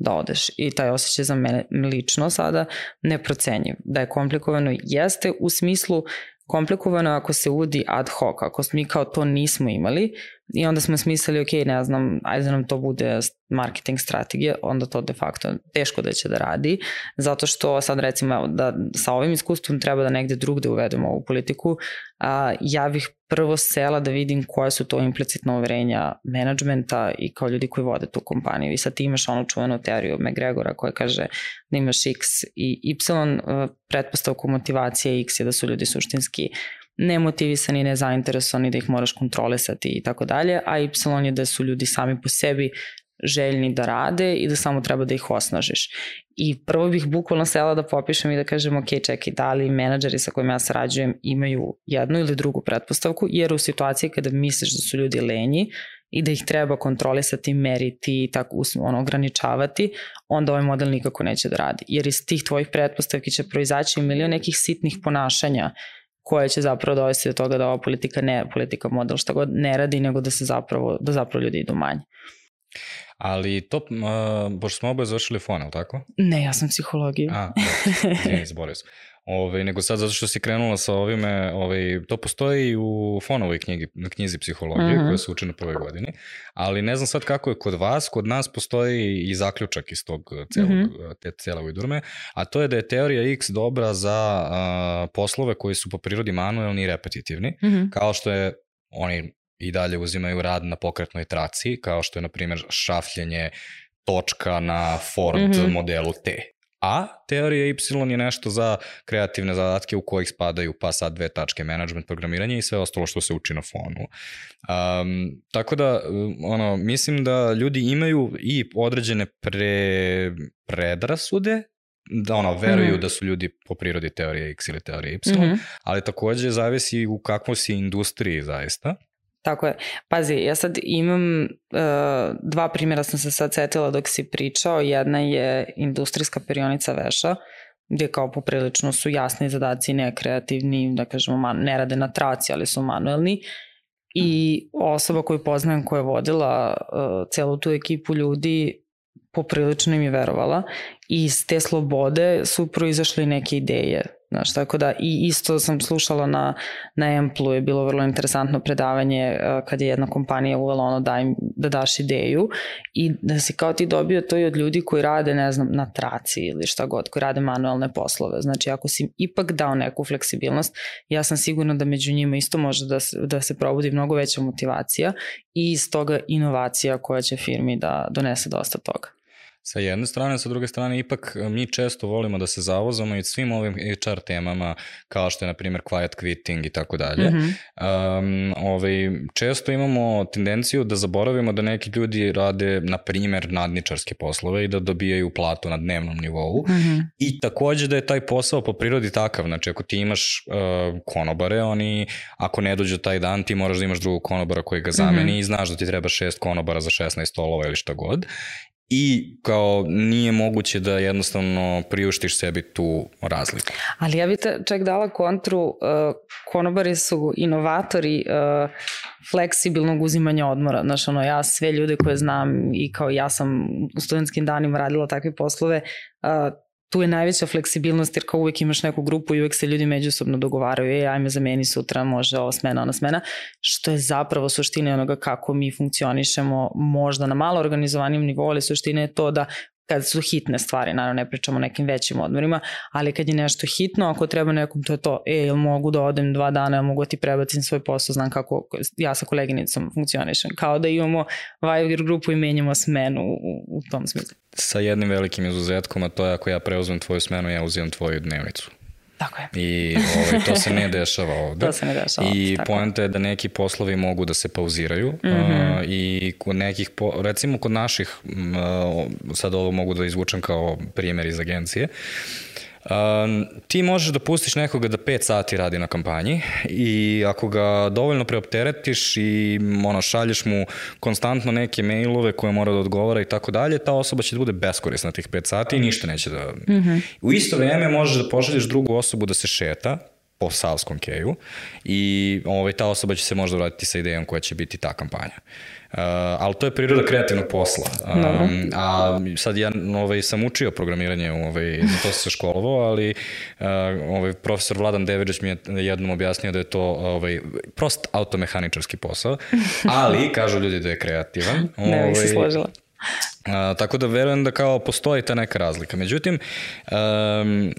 da odeš. I taj osjećaj za mene lično sada neprocenjiv. Da je komplikovano jeste u smislu komplikovano ako se uvodi ad hoc, ako mi kao to nismo imali i onda smo smislili, ok, ne znam, ajde da nam to bude marketing strategija, onda to de facto teško da će da radi, zato što sad recimo da sa ovim iskustvom treba da negde drugde uvedemo ovu politiku, a, ja bih prvo sela da vidim koje su to implicitno uverenja menadžmenta i kao ljudi koji vode tu kompaniju. I sad ti imaš onu čuvenu teoriju McGregora koja kaže da imaš X i Y, pretpostavku motivacije X je da su ljudi suštinski nemotivisani, nezainteresovani, da ih moraš kontrolisati i tako dalje, a Y je da su ljudi sami po sebi željni da rade i da samo treba da ih osnažiš. I prvo bih bukvalno sela da popišem i da kažem, ok, čekaj, da li menadžeri sa kojima ja sarađujem imaju jednu ili drugu pretpostavku, jer u situaciji kada misliš da su ljudi lenji i da ih treba kontrolisati, meriti i tako ono, ograničavati, onda ovaj model nikako neće da radi. Jer iz tih tvojih pretpostavki će proizaći milion nekih sitnih ponašanja koje će zapravo dovesti do toga da ova politika ne politika model šta god ne radi, nego da se zapravo, da zapravo ljudi idu manje. Ali to, uh, pošto smo oboje završili fon, ali tako? Ne, ja sam psihologija. A, da, zaboravio sam. Ove, nego sad zato što si krenula sa ovime, ove, to postoji u fonovoj knjigi, knjizi psihologije mm -hmm. koja se uči na prvoj godini, ali ne znam sad kako je kod vas, kod nas postoji i zaključak iz tog celog, mm -hmm. te cele ujudurme, a to je da je teorija X dobra za a, poslove koji su po prirodi manuelni i repetitivni, mm -hmm. kao što je oni i dalje uzimaju rad na pokretnoj traci, kao što je, na primjer, šafljenje točka na Ford mm -hmm. modelu T. A teorija Y je nešto za kreativne zadatke u kojih spadaju pa sad dve tačke management, programiranje i sve ostalo što se uči na fonu. Um, tako da, ono, mislim da ljudi imaju i određene pre, predrasude da ono, veruju mm. da su ljudi po prirodi teorije X ili teorije Y, mm -hmm. ali takođe zavisi u kakvoj si industriji zaista. Tako je. Pazi, ja sad imam, uh, dva primjera sam se sad setila dok si pričao. Jedna je industrijska perionica veša, gde kao poprilično su jasni zadaci, nekreativni, da kažemo, man, ne rade na traci, ali su manuelni. I osoba koju poznajem koja je vodila uh, celu tu ekipu ljudi poprilično im je verovala i iz te slobode su proizašle neke ideje Znaš, tako da i isto sam slušala na, na Emplu je bilo vrlo interesantno predavanje uh, kad je jedna kompanija uvela ono da, im, da daš ideju i da si kao ti dobio to i od ljudi koji rade, ne znam, na traci ili šta god, koji rade manualne poslove. Znači, ako si ipak dao neku fleksibilnost, ja sam sigurna da među njima isto može da se, da se probudi mnogo veća motivacija i iz toga inovacija koja će firmi da donese dosta toga sa jedne strane, sa druge strane ipak e, mi često volimo da se zavozamo i svim ovim HR temama kao što je na primjer quiet quitting i tako dalje. Um, ovaj, često imamo tendenciju da zaboravimo da neki ljudi rade na primjer nadničarske poslove i da dobijaju platu na dnevnom nivou mm -hmm. i takođe da je taj posao po prirodi takav, znači ako ti imaš uh, konobare, oni ako ne dođu taj dan ti moraš da imaš drugog konobara koji ga zameni mm -hmm. i znaš da ti treba šest konobara za 16 stolova ili šta god i kao nije moguće da jednostavno priuštiš sebi tu razliku. Ali ja bih čak dala kontru, uh, konobari su inovatori uh, fleksibilnog uzimanja odmora. Znaš, ono, ja sve ljude koje znam i kao ja sam u studentskim danima radila takve poslove, uh, tu je najveća fleksibilnost jer kao uvek imaš neku grupu i uvek se ljudi međusobno dogovaraju, e, ajme zameni sutra, može ova smena, ona smena, što je zapravo suština onoga kako mi funkcionišemo možda na malo organizovanim nivou, ali suština je to da kad su hitne stvari, naravno ne pričamo o nekim većim odmorima, ali kad je nešto hitno, ako treba nekom, to je to, e, jel mogu da odem dva dana, mogu da ti prebacim svoj posao, znam kako ja sa koleginicom funkcionišem, kao da imamo Viber grupu i menjamo smenu u, u tom smislu. Sa jednim velikim izuzetkom, a to je ako ja preuzmem tvoju smenu, ja uzimam tvoju dnevnicu. Tako je. I ovaj, to se ne dešava ovde. to se ne dešava. I poenta je da neki poslovi mogu da se pauziraju mm -hmm. uh, i kod nekih, po, recimo kod naših, uh, sad ovo mogu da izvučem kao primjer iz agencije, Um, ti možeš da pustiš nekoga da 5 sati radi na kampanji i ako ga dovoljno preopteretiš i ono, šalješ mu konstantno neke mailove koje mora da odgovara i tako dalje, ta osoba će da bude beskorisna tih 5 sati i ništa neće da... Mm -hmm. U isto vreme možeš da pošalješ drugu osobu da se šeta po Savskom keju i ovaj, ta osoba će se možda vratiti sa idejom koja će biti ta kampanja. Uh, ali to je priroda kreativnog posla. Um, a sad ja ovaj, sam učio programiranje, ovaj, za to sam se školovao, ali uh, ovaj, profesor Vladan Deviđeć mi je jednom objasnio da je to ovaj, prost automehaničarski posao, ali kažu ljudi da je kreativan. ne bih se ovaj, složila. A, tako da verujem da kao postoji ta neka razlika. Međutim, um,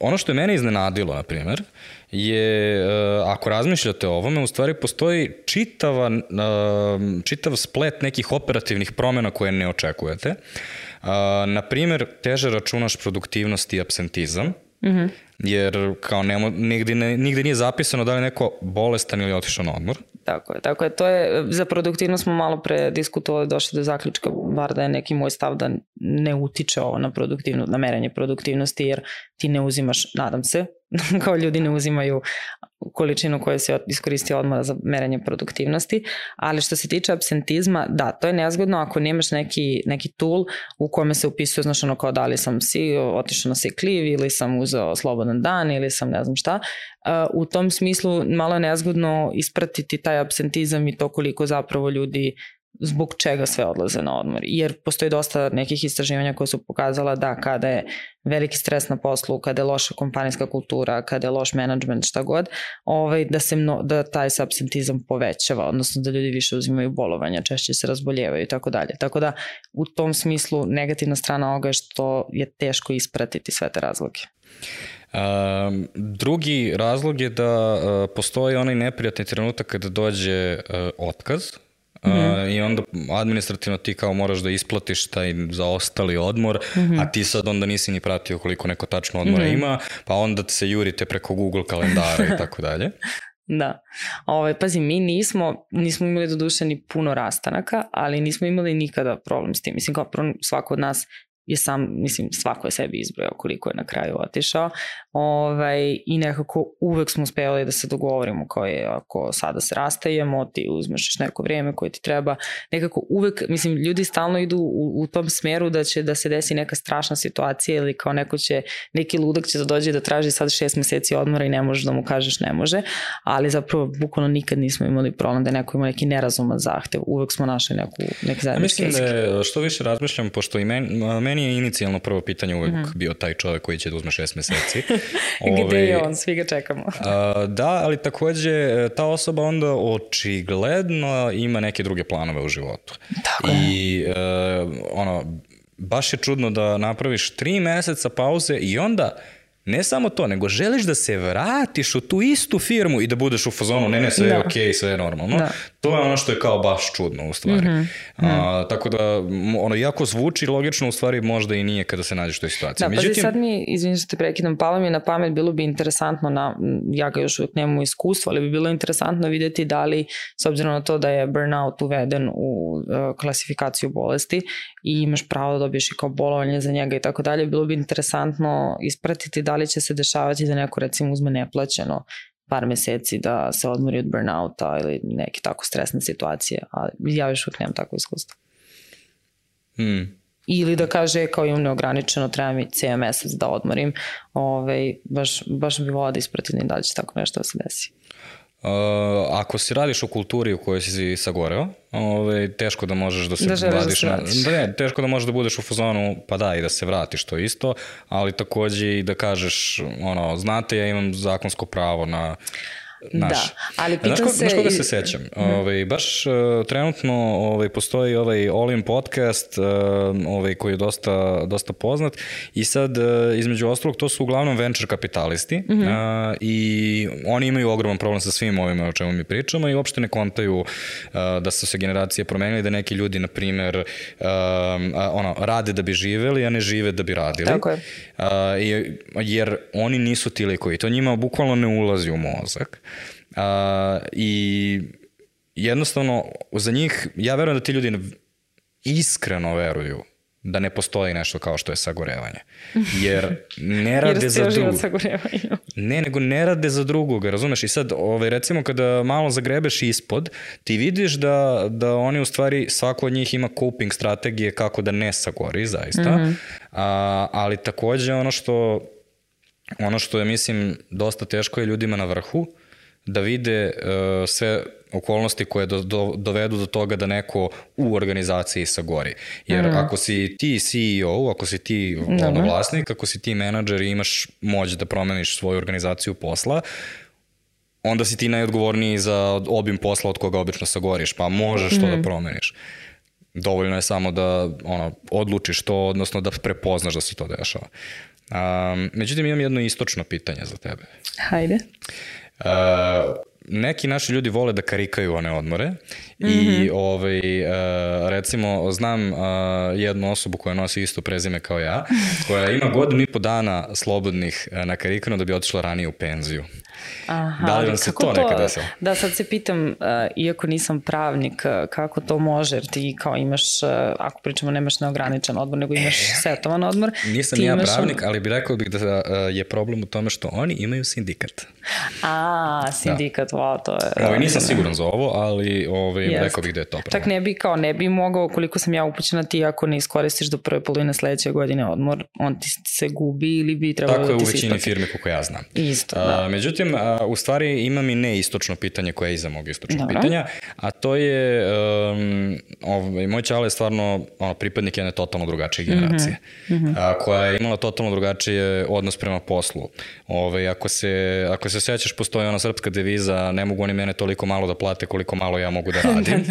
ono što je mene iznenadilo, na primjer, je, uh, ako razmišljate o ovome, u stvari postoji čitava, uh, čitav splet nekih operativnih promjena koje ne očekujete. Uh, na primjer, teže računaš produktivnost i absentizam, mm -hmm. jer kao nemo, nigde, ne, nigde nije zapisano da li je neko bolestan ili otišao na odmor. Tako je, tako je. To je, za produktivnost smo malo pre diskutovali, došli do zaključka, bar da je neki moj stav da ne utiče ovo na produktivnost, na merenje produktivnosti, jer ti ne uzimaš, nadam se, kao ljudi ne uzimaju količinu koju se iskoristio odmora za merenje produktivnosti, ali što se tiče absentizma, da, to je nezgodno ako nemaš neki, neki tool u kome se upisuje, znaš ono kao da li sam si otišao na sick ili sam uzeo slobodan dan ili sam ne znam šta, u tom smislu malo je nezgodno ispratiti taj absentizam i to koliko zapravo ljudi zbog čega sve odlaze na odmor. Jer postoji dosta nekih istraživanja koje su pokazala da kada je veliki stres na poslu, kada je loša kompanijska kultura, kada je loš management, šta god, ovaj, da, se mno, da taj se absentizam povećava, odnosno da ljudi više uzimaju bolovanja, češće se razboljevaju i tako dalje. Tako da u tom smislu negativna strana ovoga je što je teško ispratiti sve te razloge. Um, drugi razlog je da uh, postoji onaj neprijatni trenutak kada dođe uh, otkaz, Mm -hmm. I onda administrativno ti kao moraš da isplatiš taj zaostali odmor, mm -hmm. a ti sad onda nisi ni pratio koliko neko tačno odmora mm -hmm. ima, pa onda se jurite preko Google kalendara i tako dalje. Da. Ovaj, pazi, mi nismo, nismo imali do duše ni puno rastanaka, ali nismo imali nikada problem s tim. Mislim, kao svako od nas je sam, mislim, svako je sebi izbrojao koliko je na kraju otišao ovaj, i nekako uvek smo uspevali da se dogovorimo kao je, ako sada se rastajemo, ti uzmeš neko vrijeme koje ti treba, nekako uvek, mislim, ljudi stalno idu u, u tom smeru da će da se desi neka strašna situacija ili kao neko će, neki ludak će da dođe da traži sad šest meseci odmora i ne možeš da mu kažeš ne može, ali zapravo bukvalno nikad nismo imali problem da neko ima neki nerazuman zahtev, uvek smo našli neku, neki zajednički Mislim da je, što više razmišljam, pošto i meni, meni je inicijalno prvo pitanje uvek mm -hmm. bio taj čovek koji će da uzme šest meseci. Gde je on, svi ga čekamo. a, da, ali takođe e, ta osoba onda očigledno ima neke druge planove u životu. Tako I uh, ono, baš je čudno da napraviš tri meseca pauze i onda ne samo to, nego želiš da se vratiš u tu istu firmu i da budeš u fazonu, ne, ne, sve je da. okej, okay, sve je normalno. Da. To je ono što je kao baš čudno u stvari. Mm -hmm. A, tako da, ono, jako zvuči logično, u stvari možda i nije kada se nađeš u toj situaciji. Da, Međutim, pa sad mi, izvinite što te prekidam, palo mi je na pamet, bilo bi interesantno, na, ja ga još uvijek nemam iskustvo, ali bi bilo interesantno videti da li, s obzirom na to da je burnout uveden u uh, klasifikaciju bolesti i imaš pravo da dobiješ i kao bolovanje za njega i tako dalje, bilo bi interesantno ispratiti da li će se dešavati da neko recimo uzme neplaćeno par meseci da se odmori od burnouta ili neke tako stresne situacije, ali ja još uvijek nemam takvo iskustvo. Hmm. Ili da kaže kao imam neograničeno, treba mi cijel mesec da odmorim, ovaj, baš, baš bi volao da ispratim da će tako nešto da se desi. Uh, ako si radiš u kulturi u kojoj si sagoreo, ovaj, teško da možeš da se da, vadiš da na... Da, ne, teško da možeš da budeš u fazonu, pa da, i da se vratiš, to isto, ali takođe i da kažeš, ono, znate, ja imam zakonsko pravo na Naš. Da, ali pitam znaš, se... Znaš koga se sećam? Mm. Ovaj, baš uh, trenutno ovaj, postoji ovaj Olim podcast uh, ovaj, koji je dosta, dosta poznat i sad uh, između ostalog to su uglavnom venture kapitalisti mm -hmm. uh, i oni imaju ogroman problem sa svim ovima o čemu mi pričamo i uopšte ne kontaju uh, da su se generacije promenili, da neki ljudi, na primer, uh, ono, rade da bi živeli, a ne žive da bi radili. Tako je. Uh, jer oni nisu ti likovi. To njima bukvalno ne ulazi u mozak. A, I jednostavno, za njih, ja verujem da ti ljudi iskreno veruju da ne postoji nešto kao što je sagorevanje. Jer ne rade Jer za drugog. Ne, nego ne rade za drugog, razumeš? I sad, ovaj, recimo kada malo zagrebeš ispod, ti vidiš da, da oni u stvari, svako od njih ima coping strategije kako da ne sagori, zaista. Mm -hmm. A, ali takođe ono što ono što je, mislim, dosta teško je ljudima na vrhu, da vide uh, sve okolnosti koje do, do, dovedu do toga da neko u organizaciji sagori. Jer mm. ako si ti CEO, ako si ti ono, vlasnik, ako si ti menadžer i imaš moć da promeniš svoju organizaciju posla, onda si ti najodgovorniji za obim posla od koga obično sagoriš, pa možeš mm. to da mhm. promeniš. Dovoljno je samo da ono, odlučiš to, odnosno da prepoznaš da se to dešava. Um, međutim, imam jedno istočno pitanje za tebe. Hajde. Uh, neki naši ljudi vole da karikaju one odmore mm -hmm. i mhm. ovaj, uh, recimo znam uh, jednu osobu koja nosi isto prezime kao ja, koja ima godinu i po dana slobodnih uh, na karikanu da bi otišla ranije u penziju. Aha, da li vam se to, to nekada desilo? Da, sad se pitam, uh, iako nisam pravnik, uh, kako to može, jer ti kao imaš, uh, ako pričamo, nemaš neograničen odmor, nego imaš e, setovan odmor. Nisam ja pravnik, ali bi rekao bih da uh, je problem u tome što oni imaju sindikat. A, sindikat, da. wow, to je... Ovaj, nisam siguran za ovo, ali ovaj, rekao bih da je to problem. Čak ne bi, kao, ne bi mogao, koliko sam ja upućena ti, ako ne iskoristiš do prve polovine sledeće godine odmor, on ti se gubi ili bi trebalo Tako da ti se Tako je u većini firme, kako ja znam. Isto, da. Uh, međutim, uh, u stvari imam i neistočno pitanje koje je iza mog istočnog Dobro. pitanja, a to je, um, ovaj, moj čale je stvarno ono, pripadnik jedne totalno drugačije mhm, generacije, mm -hmm. a, koja je imala totalno drugačije odnos prema poslu. Ovaj, ako, se, ako se sećaš, postoji ona srpska deviza, ne mogu oni mene toliko malo da plate koliko malo ja mogu da radim. um,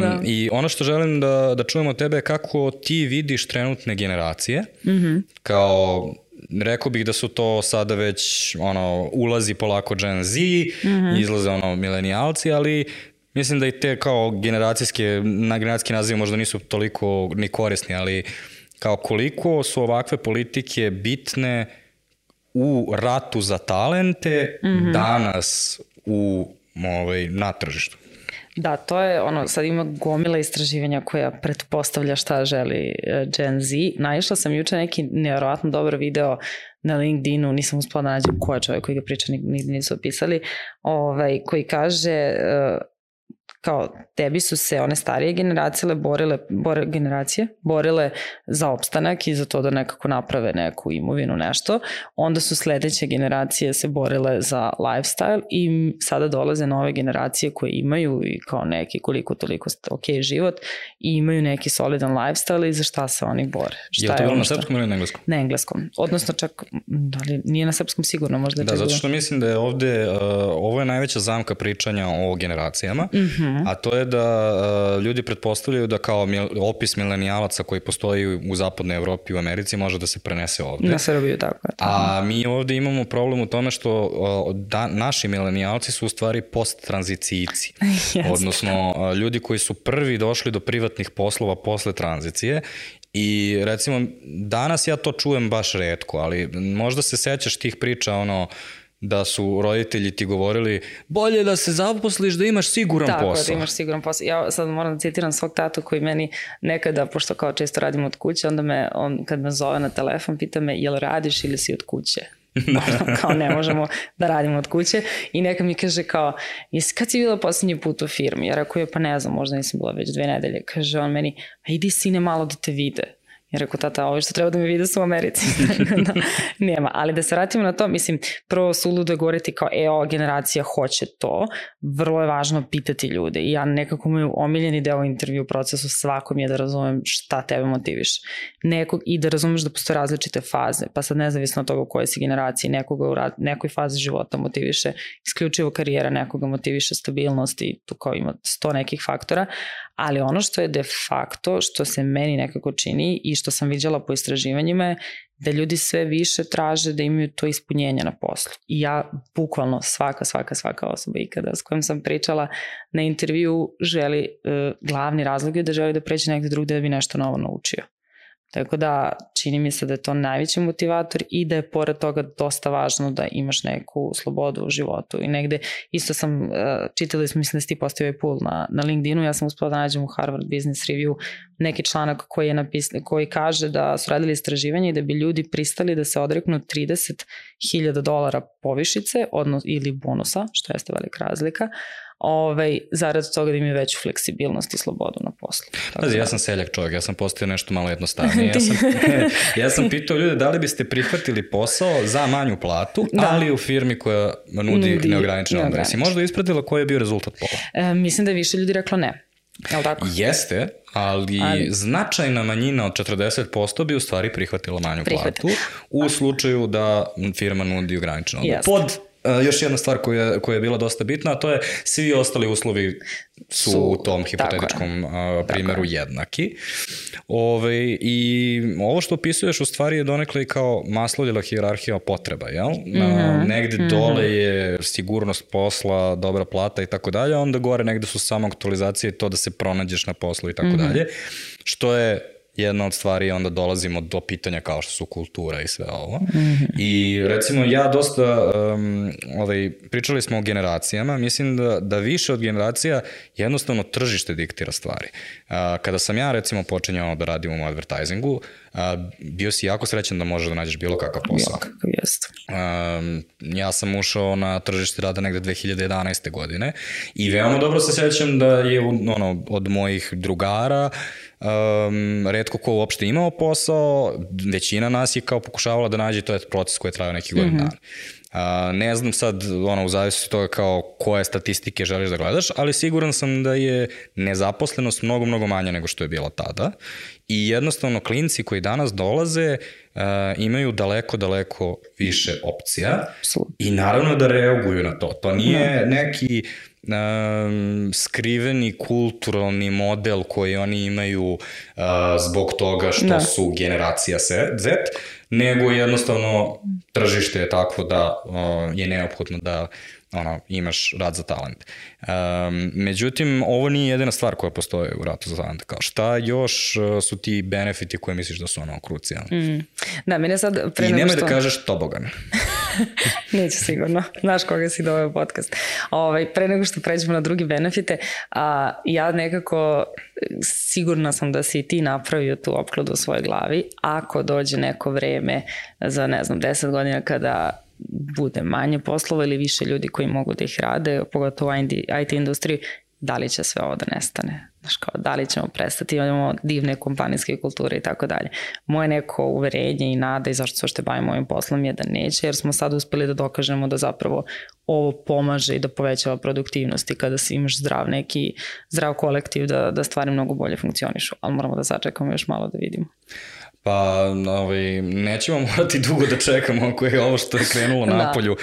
da. I ono što želim da, da čujemo od tebe je kako ti vidiš trenutne generacije, mm -hmm. kao rekao bih da su to sada već ono ulazi polako Gen Z, mm -hmm. izlaze ono milenijalci, ali mislim da i te kao generacijske, na generacijski naziv možda nisu toliko ni korisni, ali kao koliko su ovakve politike bitne u ratu za talente mm -hmm. danas u ovaj, na tržištu. Da, to je ono, sad ima gomila istraživanja koja pretpostavlja šta želi e, Gen Z. Naišla sam juče neki nevjerovatno dobar video na LinkedInu, nisam uspela da nađem ko je čovjek koji ga priča, nigde nisu opisali, ovaj, koji kaže uh, kao tebi su se one starije generacije borile, bore, generacije borile za opstanak i za to da nekako naprave neku imovinu, nešto. Onda su sledeće generacije se borile za lifestyle i sada dolaze nove generacije koje imaju i kao neki koliko toliko ok život i imaju neki solidan lifestyle i za šta se oni bore. Šta je to bilo na srpskom ili na engleskom? Na engleskom. Odnosno čak, da li, nije na srpskom sigurno, možda Da, zato što mislim da je ovde, uh, ovo je najveća zamka pričanja o generacijama. Mm -hmm a to je da uh, ljudi pretpostavljaju da kao mil, opis milenijalaca koji postoji u zapadnoj Evropi i u Americi može da se prenese ovde. Na Srbiju, tako je. A mi ovde imamo problem u tome što uh, da, naši milenijalci su u stvari post-tranzicijci. Odnosno, uh, ljudi koji su prvi došli do privatnih poslova posle tranzicije I recimo, danas ja to čujem baš redko, ali možda se sećaš tih priča, ono, da su roditelji ti govorili bolje da se zaposliš da imaš siguran Tako, posao. Tako, da imaš siguran posao. Ja sad moram da citiram svog tatu koji meni nekada, pošto kao često radim od kuće, onda me, on kad me zove na telefon, pita me jel radiš ili si od kuće? kao ne možemo da radimo od kuće i neka mi kaže kao jesi kad si bila poslednji put u firmi? Ja rekao je pa ne znam, možda nisam bila već dve nedelje. Kaže on meni, a idi sine malo da te vide. Ja rekao, tata, ovo što treba da me vide su u Americi. da, nema. Ali da se vratimo na to, mislim, prvo su ludo je govoriti kao, e, ova generacija hoće to. Vrlo je važno pitati ljude. I ja nekako moj omiljeni deo intervju u procesu svakom je da razumem šta tebe motiviš. Nekog, I da razumeš da postoje različite faze. Pa sad nezavisno od toga u kojoj si generaciji, nekoga u nekoj fazi života motiviše isključivo karijera, nekoga motiviše stabilnost i tu kao ima sto nekih faktora ali ono što je de facto, što se meni nekako čini i što sam viđala po istraživanjima je da ljudi sve više traže da imaju to ispunjenje na poslu. I ja, bukvalno, svaka, svaka, svaka osoba ikada s kojom sam pričala na intervju želi, uh, glavni razlog je da želi da pređe negde drugde da bi nešto novo naučio. Tako da čini mi se da je to najveći motivator i da je pored toga dosta važno da imaš neku slobodu u životu. I negde isto sam uh, čitali mislim da si ti postavio je pool na, na LinkedInu ja sam uspela da nađem u Harvard Business Review neki članak koji je napisan koji kaže da su radili istraživanje i da bi ljudi pristali da se odreknu 30.000 dolara povišice odnos, ili bonusa što jeste velika razlika ovaj, zarad toga da imaju veću fleksibilnost i slobodu na poslu. Tako Pazi, da. ja sam seljak čovjek, ja sam postao nešto malo jednostavnije. Ja sam, ja sam pitao ljude da li biste prihvatili posao za manju platu, da. ali u firmi koja nudi, nudi neograničeno odmor. Si možda ispratila koji je bio rezultat pola? E, mislim da je više ljudi reklo ne. Jel tako? Jeste, ali, ali značajna manjina od 40% bi u stvari prihvatila manju Prihvati. platu u slučaju da firma nudi ograničeno. Pod još jedna stvar koja, koja je bila dosta bitna, a to je svi ostali uslovi su, su u tom hipotetičkom uh, primjeru tako jednaki. Ove, I ovo što opisuješ u stvari je donekle i kao maslovljela hierarhija potreba, jel? Mm -hmm. negde mm -hmm. dole je sigurnost posla, dobra plata i tako dalje, onda gore negde su samo aktualizacije to da se pronađeš na poslu i tako -hmm. dalje, što je jedna od stvari onda dolazimo do pitanja kao što su kultura i sve ovo. Mm -hmm. I recimo ja dosta, um, ovaj, pričali smo o generacijama, mislim da, da više od generacija jednostavno tržište diktira stvari. Uh, kada sam ja recimo počinjao da radim u advertisingu, uh, bio si jako srećan da možeš da nađeš bilo kakav posao. Kakav jest. Um, ja sam ušao na tržište rada negde 2011. godine i veoma dobro se sećam da je ono, od mojih drugara um, redko ko uopšte imao posao, većina nas je kao pokušavala da nađe, to je proces koji je trajao neki godin mm -hmm. dana. Uh, ne znam sad, ono, u zavisnosti toga kao koje statistike želiš da gledaš, ali siguran sam da je nezaposlenost mnogo, mnogo manja nego što je bila tada. I jednostavno klinci koji danas dolaze uh, imaju daleko, daleko više opcija i naravno da reaguju na to. To nije da. neki um, skriveni kulturalni model koji oni imaju uh, zbog toga što da. su generacija Z, nego jednostavno tržište je takvo da uh, je neophodno da ono, imaš rad za talent. Um, međutim, ovo nije jedina stvar koja postoje u ratu za talent. Kao šta još uh, su ti benefiti koje misliš da su ono krucijalni? Mm. Da, mene sad... Pre I nemoj da što... da kažeš tobogan. Neću sigurno. Znaš koga si doveo podcast. Ovaj, pre nego što pređemo na drugi benefite, a, ja nekako sigurna sam da si ti napravio tu opkladu u svojoj glavi. Ako dođe neko vreme za, ne znam, 10 godina kada bude manje poslova ili više ljudi koji mogu da ih rade, pogotovo u IT industriji, da li će sve ovo da nestane? Znaš kao, da li ćemo prestati, imamo divne kompanijske kulture i tako dalje. Moje neko uverenje i nada i zašto se ošte bavimo ovim poslom je da neće, jer smo sad uspeli da dokažemo da zapravo ovo pomaže i da povećava produktivnost i kada si imaš zdrav neki, zdrav kolektiv da, da stvari mnogo bolje funkcionišu, ali moramo da sačekamo još malo da vidimo. Pa, ovaj, nećemo morati dugo da čekamo ako je ovo što je krenulo da. napolju.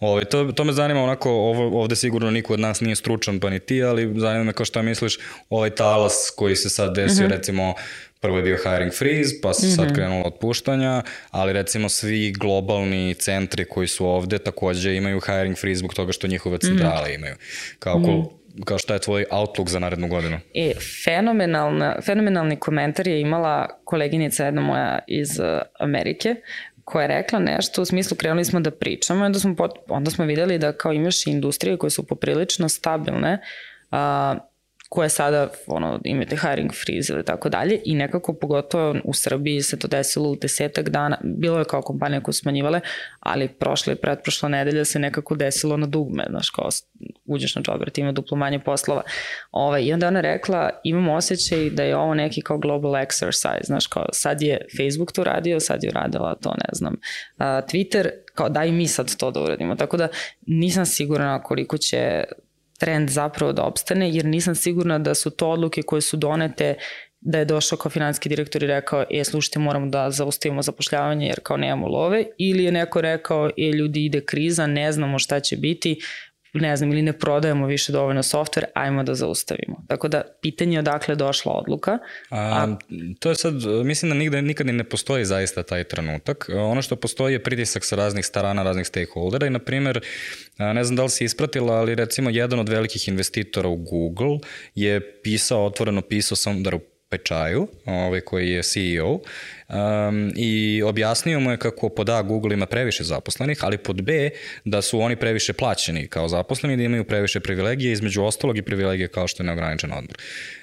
Ovaj, to, to me zanima onako, ovo, ovde sigurno niko od nas nije stručan pa ni ti, ali zanima me kao šta misliš, ovaj talas koji se sad desio, mm -hmm. recimo, prvo je bio hiring freeze, pa se mm -hmm. sad mhm. krenulo otpuštanja, ali recimo svi globalni centri koji su ovde takođe imaju hiring freeze zbog toga što njihove centrale mm -hmm. imaju. Kao mm -hmm kao šta je tvoj outlook za narednu godinu? E, fenomenalna, fenomenalni komentar je imala koleginica jedna moja iz uh, Amerike, koja je rekla nešto u smislu krenuli smo da pričamo onda smo, pot, onda smo videli da kao imaš industrije koje su poprilično stabilne, uh, koje sada ono, imate hiring freeze ili tako dalje i nekako pogotovo u Srbiji se to desilo u desetak dana, bilo je kao kompanije koje smanjivale, ali prošle i pretprošla nedelja se nekako desilo na dugme, znaš, kao uđeš na džobret, ima duplo manje poslova. Ovaj, I onda ona rekla, imam osjećaj da je ovo neki kao global exercise, znaš, kao sad je Facebook to radio, sad je uradila to, ne znam, Twitter, kao daj mi sad to da uradimo. Tako da nisam sigurna koliko će trend zapravo da opstane, jer nisam sigurna da su to odluke koje su donete da je došao kao finanski direktor i rekao, e, slušajte, moramo da zaustavimo zapošljavanje jer kao nemamo love, ili je neko rekao, e, ljudi, ide kriza, ne znamo šta će biti, ne znam, ili ne prodajemo više dovoljno software, ajmo da zaustavimo. Tako da, pitanje je odakle došla odluka. A, a, to je sad, mislim da nigde, nikad ne postoji zaista taj trenutak. Ono što postoji je pritisak sa raznih starana, raznih stakeholdera i, na primer, ne znam da li si ispratila, ali recimo jedan od velikih investitora u Google je pisao, otvoreno pisao Sundaru Pečaju, ovaj, koji je CEO, um, i objasnio mu je kako pod A Google ima previše zaposlenih, ali pod B da su oni previše plaćeni kao zaposleni, da imaju previše privilegije, između ostalog i privilegije kao što je neograničen odmor.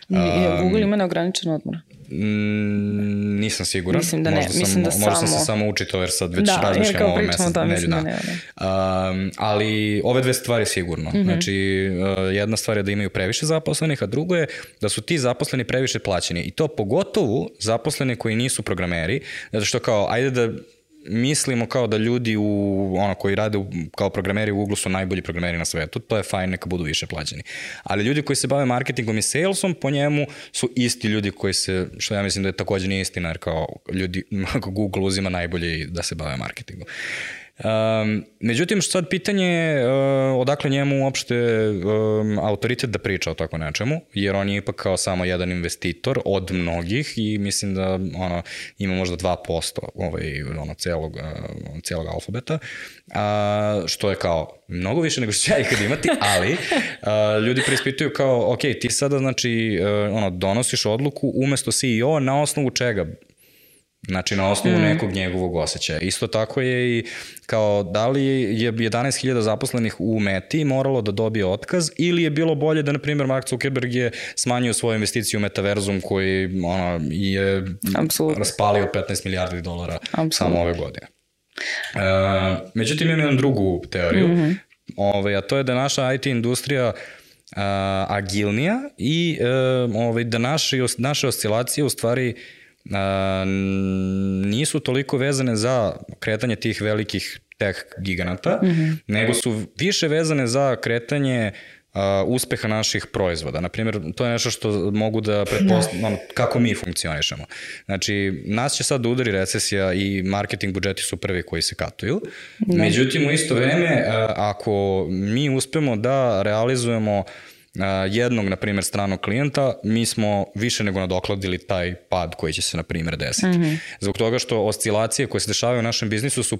Um, Google ima neograničen odmor? Mm, nisam siguran. Mislim da ne, možda mislim sam, da možda samo... sam se samo učitao jer sad već da, razmišljam o ovom mesec nedelju. Mislim da, da. ne, ne. Um, ali ove dve stvari sigurno. Mm -hmm. Znači, uh, jedna stvar je da imaju previše zaposlenih, a drugo je da su ti zaposleni previše plaćeni. I to pogotovo zaposleni koji nisu programeri, zato što kao, ajde da mislimo kao da ljudi u, ono, koji rade u, kao programeri u Google su najbolji programeri na svetu, to je fajn, neka budu više plaćeni. Ali ljudi koji se bave marketingom i salesom, po njemu su isti ljudi koji se, što ja mislim da je takođe nije istina, jer kao ljudi, Google uzima najbolje da se bave marketingom. Um, međutim, što sad pitanje je uh, odakle njemu uopšte um, autoritet da priča o tako nečemu, jer on je ipak kao samo jedan investitor od mnogih i mislim da ono, ima možda 2% ovaj, ono, celog, uh, celog alfabeta, uh, što je kao mnogo više nego što ja ikad imati, ali uh, ljudi preispituju kao, ok, ti sada znači uh, ono, donosiš odluku umesto CEO na osnovu čega? Znači na osnovu mm. nekog njegovog osjećaja. Isto tako je i kao da li je 11.000 zaposlenih u Meti moralo da dobije otkaz ili je bilo bolje da na primjer Mark Zuckerberg je smanjio svoju investiciju u metaverzum koji ono, je Absolutno. raspalio 15 milijardi dolara Absolutno. samo ove godine. Uh, međutim imam jednu drugu teoriju, mm -hmm. Ove, a to je da naša IT industrija uh, agilnija i uh, ovaj, da naše, naše oscilacije u stvari uh, a, nisu toliko vezane za kretanje tih velikih tech giganata, mm -hmm. nego su više vezane za kretanje uh, uspeha naših proizvoda. Naprimjer, to je nešto što mogu da pretpostavljam kako mi funkcionišemo. Znači, nas će sad da udari recesija i marketing budžeti su prvi koji se katuju. Da. Međutim, u isto vreme, uh, ako mi uspemo da realizujemo uh, jednog, na primjer, stranog klijenta, mi smo više nego nadokladili taj pad koji će se, na primjer, desiti. Mm -hmm. Zbog toga što oscilacije koje se dešavaju u našem biznisu su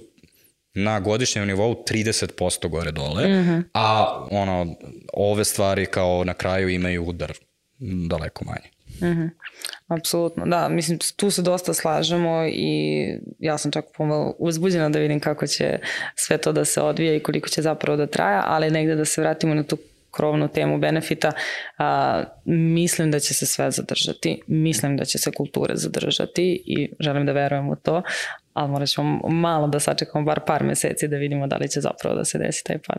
na godišnjem nivou 30% gore dole, mm -hmm. a ono, ove stvari kao na kraju imaju udar daleko manje. Mm -hmm. Apsolutno, da, mislim, tu se dosta slažemo i ja sam čak pomalo uzbuđena da vidim kako će sve to da se odvija i koliko će zapravo da traja, ali negde da se vratimo na tu krovnu temu benefita, a, mislim da će se sve zadržati, mislim da će se kulture zadržati i želim da verujem u to, ali morat ćemo malo da sačekamo bar par meseci da vidimo da li će zapravo da se desi taj pad.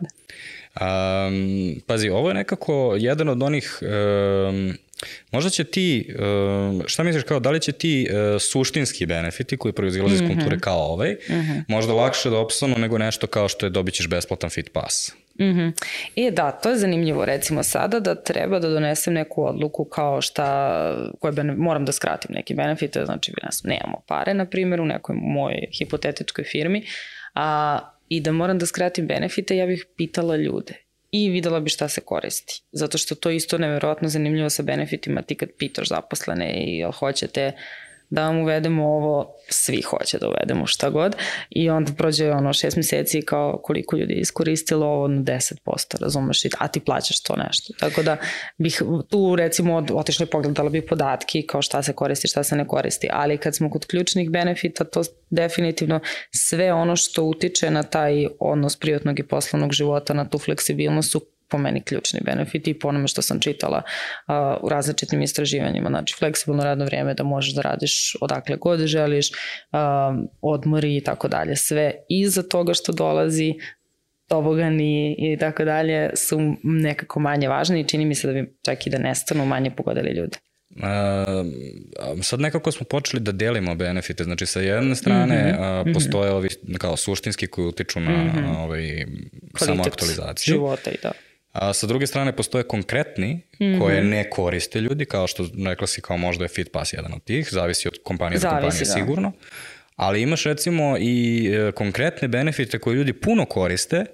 Um, pazi, ovo je nekako jedan od onih um, Možda će ti, šta misliš kao, da li će ti suštinski benefiti koji proizilaze iz mhm. kulture kao ovaj, mm -hmm. možda lakše da opstanu nego nešto kao što je dobit ćeš besplatan fit pass? Mm -hmm. I da, to je zanimljivo recimo sada da treba da donesem neku odluku kao šta, koje bene, moram da skratim neki benefite, znači nemamo pare na primjer u nekoj mojoj hipotetičkoj firmi, a, i da moram da skratim benefite, ja bih pitala ljude i videla bi šta se koristi. Zato što to isto neverovatno zanimljivo sa benefitima ti kad pitaš zaposlene i jel hoćete da vam uvedemo ovo, svi hoće da uvedemo šta god i onda prođe ono šest meseci kao koliko ljudi je iskoristilo ovo na 10%, razumeš, a ti plaćaš to nešto. Tako da bih tu recimo otišli pogledala bi podatki kao šta se koristi, šta se ne koristi, ali kad smo kod ključnih benefita, to definitivno sve ono što utiče na taj odnos privatnog i poslovnog života, na tu fleksibilnost su po meni ključni benefiti i po onome što sam čitala uh, u različitim istraživanjima. Znači, fleksibilno radno vrijeme da možeš da radiš odakle god želiš, odmori i tako dalje. Sve iza toga što dolazi tobogani i tako dalje su nekako manje važni i čini mi se da bi čak i da nestanu manje pogodili ljude. Uh, sad nekako smo počeli da delimo benefite, znači sa jedne strane mm -hmm. uh, postoje ovi kao suštinski koji utiču na mm -hmm. ovaj, samo aktualizaciju. života i da. A sa druge strane postoje konkretni mm -hmm. koje ne koriste ljudi, kao što rekla si kao možda je FitPass jedan od tih, zavisi od kompanije do kompanije da. sigurno. Ali imaš recimo i e, konkretne benefite koje ljudi puno koriste,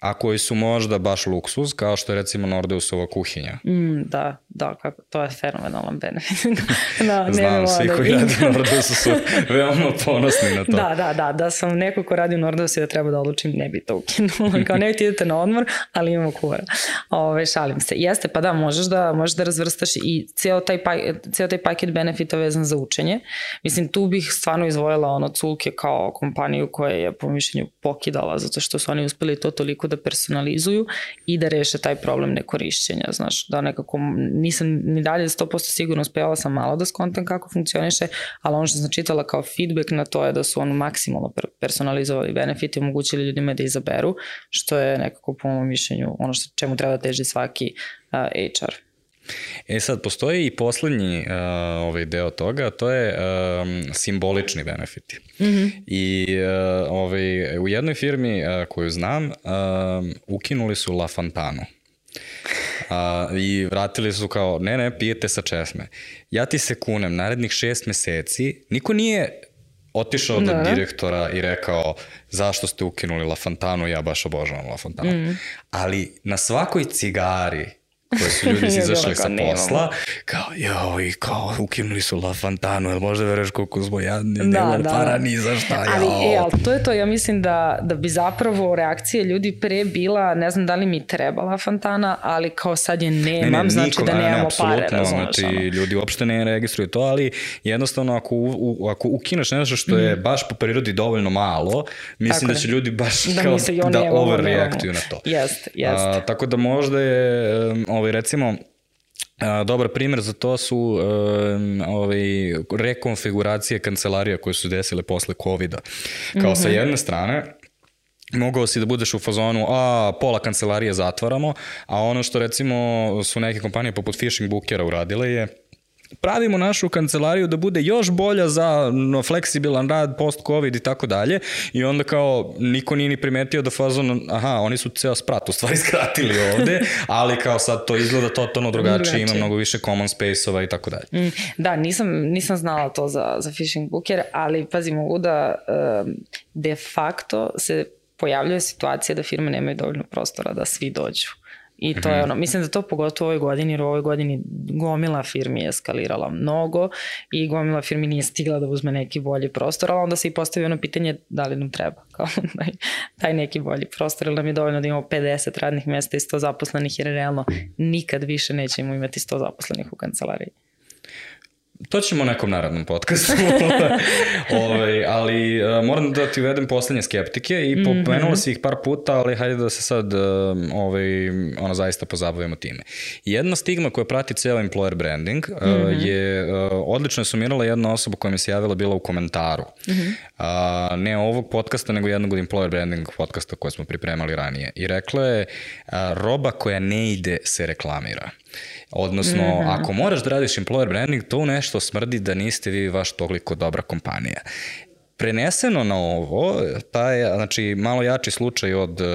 a koji su možda baš luksuz, kao što je recimo Nordeusova kuhinja. Mm, da, da, kako, to je fenomenalan benefit. da, Znam, svi da koji radi u Nordeusu su veoma ponosni na to. Da, da, da, da sam neko ko radi u Nordeusu i da treba da odlučim, ne bi to ukinula. Kao ne ti idete na odmor, ali imamo kura. Ove, šalim se. Jeste, pa da, možeš da, možeš da razvrstaš i ceo taj, pa, ceo taj paket benefita vezan za učenje. Mislim, tu bih stvarno izvojila ono Culke kao kompaniju koja je po mišljenju pokidala, zato što su oni uspeli to toliko da personalizuju i da reše taj problem nekorišćenja, znaš, da nekako nisam ni dalje 100% sigurno uspela sam malo da skontam kako funkcioniše, ali ono što sam čitala kao feedback na to je da su ono maksimalno personalizovali benefit i omogućili ljudima da izaberu, što je nekako po mojom mišljenju ono što čemu treba teži svaki uh, HR. E sad, postoji i poslednji uh, ovaj deo toga, to je um, simbolični benefiti. Mm -hmm. I uh, ovaj, u jednoj firmi uh, koju znam, uh, ukinuli su La Fantanu. Uh, I vratili su kao, ne, ne, pijete sa česme. Ja ti se kunem, narednih šest meseci, niko nije otišao da, do direktora i rekao zašto ste ukinuli La Fantanu, ja baš obožavam La Fantanu. Mm. Ali na svakoj cigari koje su ljudi izašli sa posla, kao, joj, kao, ukinuli su La Fantanu, jel možda veruješ koliko smo jadni, da, nema da, para da. ni za šta, ali, e, ali to je to, ja mislim da, da bi zapravo reakcija ljudi pre bila, ne znam da li mi treba La Fantana, ali kao sad je nemam, ne, ne, znači nikom, da nemamo ne, pare, razumeš. Znači, ljudi uopšte ne registruju to, ali jednostavno ako, u, ako ukineš nešto što je mm. baš po prirodi dovoljno malo, mislim tako da će ljudi baš da kao da overreaktuju na to. Jest, jest. A, tako da možda je ovaj, recimo, A, dobar primer za to su uh, ovaj, rekonfiguracije kancelarija koje su desile posle COVID-a. Kao mm -hmm. sa mhm. jedne strane, mogao si da budeš u fazonu, a pola kancelarije zatvaramo, a ono što recimo su neke kompanije poput Fishing Bookera uradile je pravimo našu kancelariju da bude još bolja za no, fleksibilan rad, post-covid i tako dalje i onda kao niko nije ni primetio da fazon, aha, oni su ceo sprat u stvari skratili ovde, ali kao sad to izgleda totalno drugačije, ima mnogo više common space-ova i tako dalje. Mm, da, nisam, nisam znala to za, za Fishing Booker, ali pazi, mogu da de facto se pojavljuje situacija da firme nemaju dovoljno prostora da svi dođu. I to je mhm. ono, mislim da to pogotovo u ovoj godini, jer u ovoj godini gomila firmi je eskalirala mnogo i gomila firmi nije stigla da uzme neki bolji prostor, ali onda se i postavi ono pitanje da li nam treba kao taj, taj neki bolji prostor, ili nam je dovoljno da imamo 50 radnih mesta i 100 zaposlenih, jer realno nikad više nećemo imati 100 zaposlenih u kancelariji. To ćemo u nekom narodnom podcastu. Ove, ovaj, ali uh, moram da ti uvedem poslednje skeptike i mm -hmm. pomenula si ih par puta, ali hajde da se sad uh, ovaj, ono, zaista pozabavimo time. Jedna stigma koja prati ceo employer branding uh, mm -hmm. je uh, odlično je sumirala jedna osoba koja mi se javila bila u komentaru. Mm -hmm. uh, ne ovog podcasta, nego jednog od employer branding podcasta koje smo pripremali ranije. I rekla je, uh, roba koja ne ide se reklamira. Odnosno, mm -hmm. ako moraš da radiš employer branding, to nešto smrdi da niste vi baš toliko dobra kompanija. Preneseno na ovo, taj, znači malo jači slučaj od uh,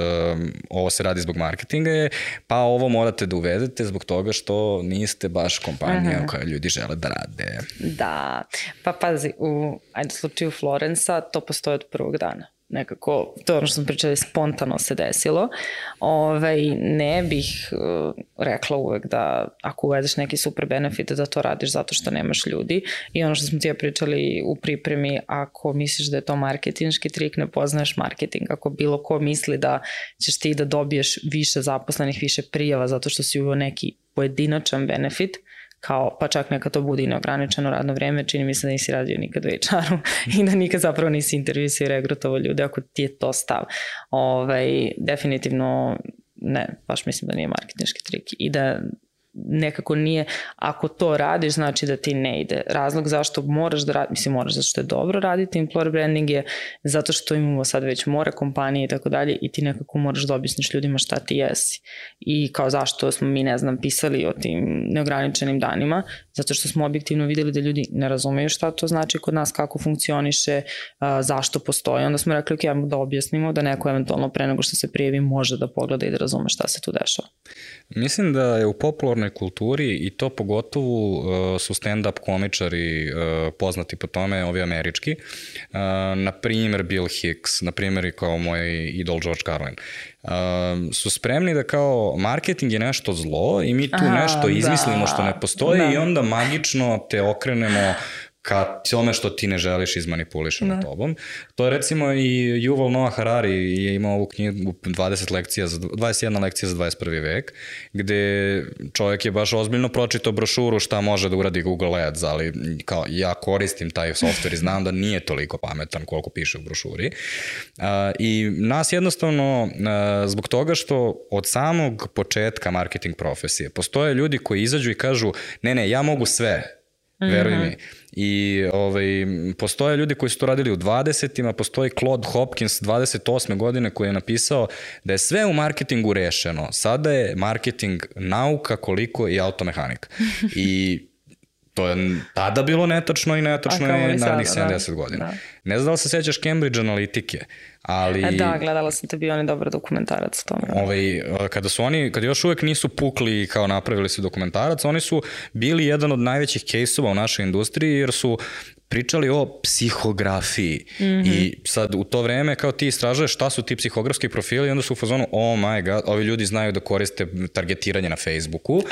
ovo se radi zbog marketinga je, pa ovo morate da uvedete zbog toga što niste baš kompanija u kojoj ljudi žele da rade. Da, pa pazi, u ajde, slučaju Florensa to postoje od prvog dana nekako, to ono što smo pričali, spontano se desilo. Ovaj, ne bih uh, rekla uvek da ako uvedeš neki super benefit da to radiš zato što nemaš ljudi i ono što smo ti ja pričali u pripremi, ako misliš da je to marketinški trik, ne poznaješ marketing. Ako bilo ko misli da ćeš ti da dobiješ više zaposlenih, više prijava zato što si uveo neki pojedinačan benefit, kao, pa čak neka to bude i neograničeno radno vreme, čini mi se da nisi radio nikad u HR-u i da nikad zapravo nisi intervjuisao i regrutovao ljude ako ti je to stav. Ovaj, definitivno ne, baš mislim da nije marketinški trik i da nekako nije, ako to radiš, znači da ti ne ide. Razlog zašto moraš da radiš, mislim moraš zato što je dobro raditi employer branding je zato što imamo sad već more kompanije i tako dalje i ti nekako moraš da objasniš ljudima šta ti jesi. I kao zašto smo mi, ne znam, pisali o tim neograničenim danima, zato što smo objektivno videli da ljudi ne razumeju šta to znači kod nas, kako funkcioniše, zašto postoji. Onda smo rekli, ok, ajmo da objasnimo da neko eventualno pre nego što se prijevi može da pogleda i da razume šta se tu dešava. Mislim da je u popularnoj kulturi i to pogotovo uh, su stand-up komičari uh, poznati po tome, ovi američki. Uh, na primjer Bill Hicks, na primjer i kao moj idol George Carlin. Uh, su spremni da kao marketing je nešto zlo i mi tu Aha, nešto izmislimo da, što ne postoji da. i onda magično te okrenemo ka tome što ti ne želiš izmanipulišemo da. tobom. To je recimo i Yuval Noah Harari je imao ovu knjigu 20 lekcija za, 21 lekcija za 21. vek, gde čovjek je baš ozbiljno pročitao brošuru šta može da uradi Google Ads, ali kao ja koristim taj softver i znam da nije toliko pametan koliko piše u brošuri. I nas jednostavno, zbog toga što od samog početka marketing profesije postoje ljudi koji izađu i kažu ne, ne, ja mogu sve, veruj mm -hmm. mi. I ovaj, postoje ljudi koji su to radili u 20-ima, postoji Claude Hopkins 28. godine koji je napisao da je sve u marketingu rešeno. Sada je marketing nauka koliko i automehanika. I to je tada bilo netačno i netačno je narednih 70 da. godina. Da. Ne znam da li se sećaš Cambridge analitike, ali... E, da, gledala sam te bio oni dobar dokumentarac o tome. Ovaj, kada su oni, kada još uvek nisu pukli kao napravili su dokumentarac, oni su bili jedan od najvećih kejsova u našoj industriji jer su pričali o psihografiji. Mm -hmm. i sad u to vreme kao ti istražuješ šta su ti psihografski profili i onda su u fazonu oh my god, ovi ljudi znaju da koriste targetiranje na Facebooku.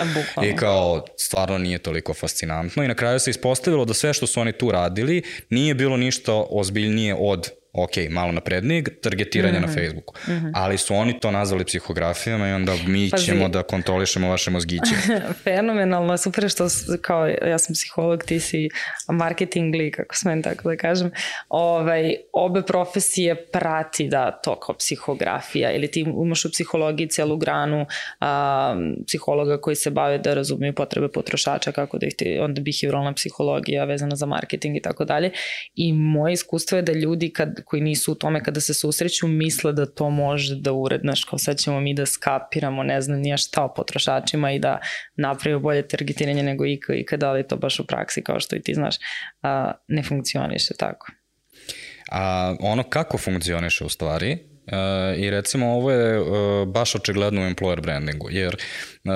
I kao stvarno nije toliko fascinantno. I na kraju se ispostavilo da sve što su oni tu radili nije bilo ništa ozbiljnije od ok, malo naprednijeg, targetiranja mm -hmm. na Facebooku. Mm -hmm. Ali su oni to nazvali psihografijama i onda mi Pazi. ćemo da kontrolišemo vaše mozgiće. Fenomenalno, super što kao ja sam psiholog, ti si marketing li, kako smem tako da kažem. Ovaj, obe profesije prati da to kao psihografija ili ti imaš u psihologiji celu granu a, psihologa koji se bave da razumiju potrebe potrošača, kako da ih ti, onda behavioralna psihologija vezana za marketing i tako dalje. I moje iskustvo je da ljudi kad koji nisu u tome kada se susreću misle da to može da urednaš, kao sad ćemo mi da skapiramo ne znam nija šta o potrošačima i da napravimo bolje targetiranje nego ikada, ali to baš u praksi kao što i ti znaš a, ne funkcioniše tako. A ono kako funkcioniše u stvari Uh, I recimo ovo je uh, baš očigledno u employer brandingu, jer uh,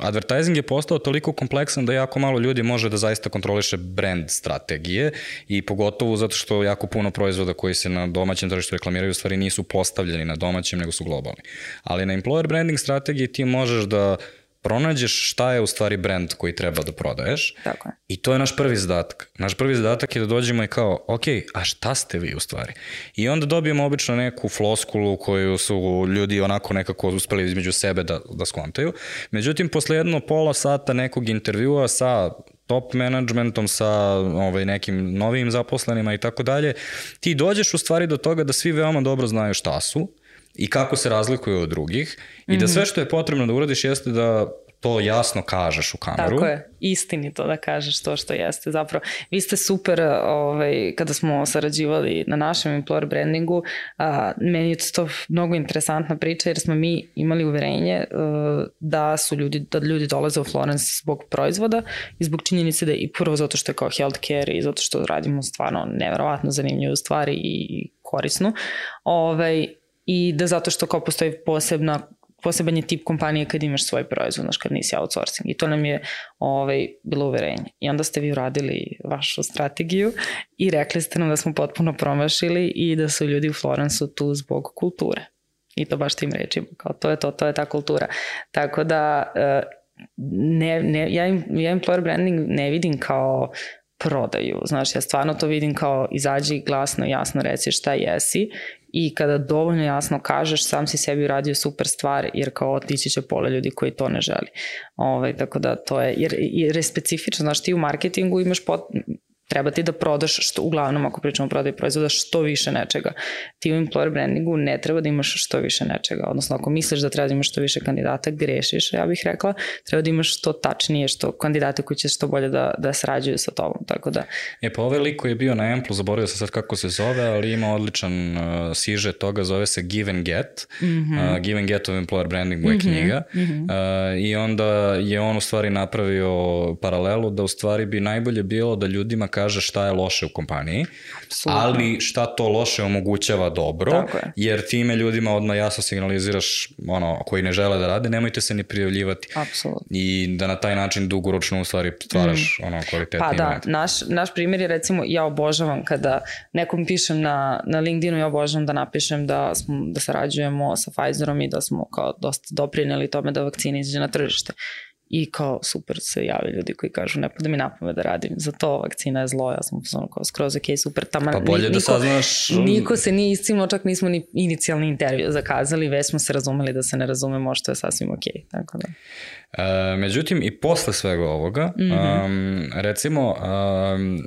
advertising je postao toliko kompleksan da jako malo ljudi može da zaista kontroliše brand strategije i pogotovo zato što jako puno proizvoda koji se na domaćem tržištu reklamiraju u stvari nisu postavljeni na domaćem nego su globalni. Ali na employer branding strategiji ti možeš da uh, pronađeš šta je u stvari brand koji treba da prodaješ. Tako je. I to je naš prvi zadatak. Naš prvi zadatak je da dođemo i kao, ok, a šta ste vi u stvari? I onda dobijemo obično neku floskulu koju su ljudi onako nekako uspeli između sebe da, da skontaju. Međutim, posle jedno pola sata nekog intervjua sa top managementom, sa ovaj, nekim novim zaposlenima i tako dalje, ti dođeš u stvari do toga da svi veoma dobro znaju šta su, i kako se razlikuju od drugih i da mhm. sve što je potrebno da uradiš jeste da to jasno kažeš u kameru. Tako je, istinito da kažeš to što jeste. Zapravo, vi ste super, ovaj, kada smo sarađivali na našem employer brandingu, a, meni je to mnogo interesantna priča jer smo mi imali uverenje a, da su ljudi, da ljudi dolaze u Florence zbog proizvoda i zbog činjenice da je i prvo zato što je kao healthcare i zato što radimo stvarno neverovatno zanimljive stvari i korisnu. Ovaj, i da zato što kao postoji posebna poseban je tip kompanije kad imaš svoj proizvod, znaš, kad nisi outsourcing. I to nam je ovaj, bilo uverenje. I onda ste vi uradili vašu strategiju i rekli ste nam da smo potpuno promašili i da su ljudi u Florensu tu zbog kulture. I to baš tim rečima. Kao to je to, to je ta kultura. Tako da eh, ne, ne, ja, ja employer branding ne vidim kao prodaju. Znaš, ja stvarno to vidim kao izađi glasno, jasno reci šta jesi i kada dovoljno jasno kažeš sam si sebi uradio super stvar jer kao otići će pola ljudi koji to ne želi. Ovaj, tako da to je, jer, jer je specifično, znaš ti u marketingu imaš pot, treba ti da prodaš, što, uglavnom ako pričamo o prodaju proizvoda, što više nečega. Ti u employer brandingu ne treba da imaš što više nečega, odnosno ako misliš da treba da imaš što više kandidata, grešiš, ja bih rekla, treba da imaš što tačnije, što kandidate koji će što bolje da, da srađuju sa tobom, tako da. E pa ovaj lik koji je bio na Amplu, zaboravio sam sad kako se zove, ali ima odličan uh, siže toga, zove se Give and Get, mm -hmm. uh, Give and Get of Employer Branding je mm -hmm. knjiga mm -hmm. uh, i onda je on u stvari napravio paralelu da u stvari bi najbolje bilo da ljudima kaže kaže šta je loše u kompaniji, Absolutno. ali šta to loše omogućava dobro, jer time ljudima odmah jasno signaliziraš ono, koji ne žele da rade, nemojte se ni prijavljivati. Apsolutno. I da na taj način dugoročno u stvari stvaraš mm. ono kvalitetni Pa da, naš, naš primjer je recimo ja obožavam kada nekom pišem na, na LinkedInu, ja obožavam da napišem da, smo, da sarađujemo sa Pfizerom i da smo kao dosta doprineli tome da vakcina izađe na tržište i kao super se jave ljudi koji kažu ne pada mi napome da radim, za to vakcina je zlo, ja sam ono kao skroz ok, super, tamo pa bolje niko, da saznaš... Niko se nije iscimao, čak nismo ni inicijalni intervju zakazali, već smo se razumeli da se ne razumemo, što je sasvim ok, tako da. E, međutim, i posle svega ovoga, mm -hmm. um, recimo, um,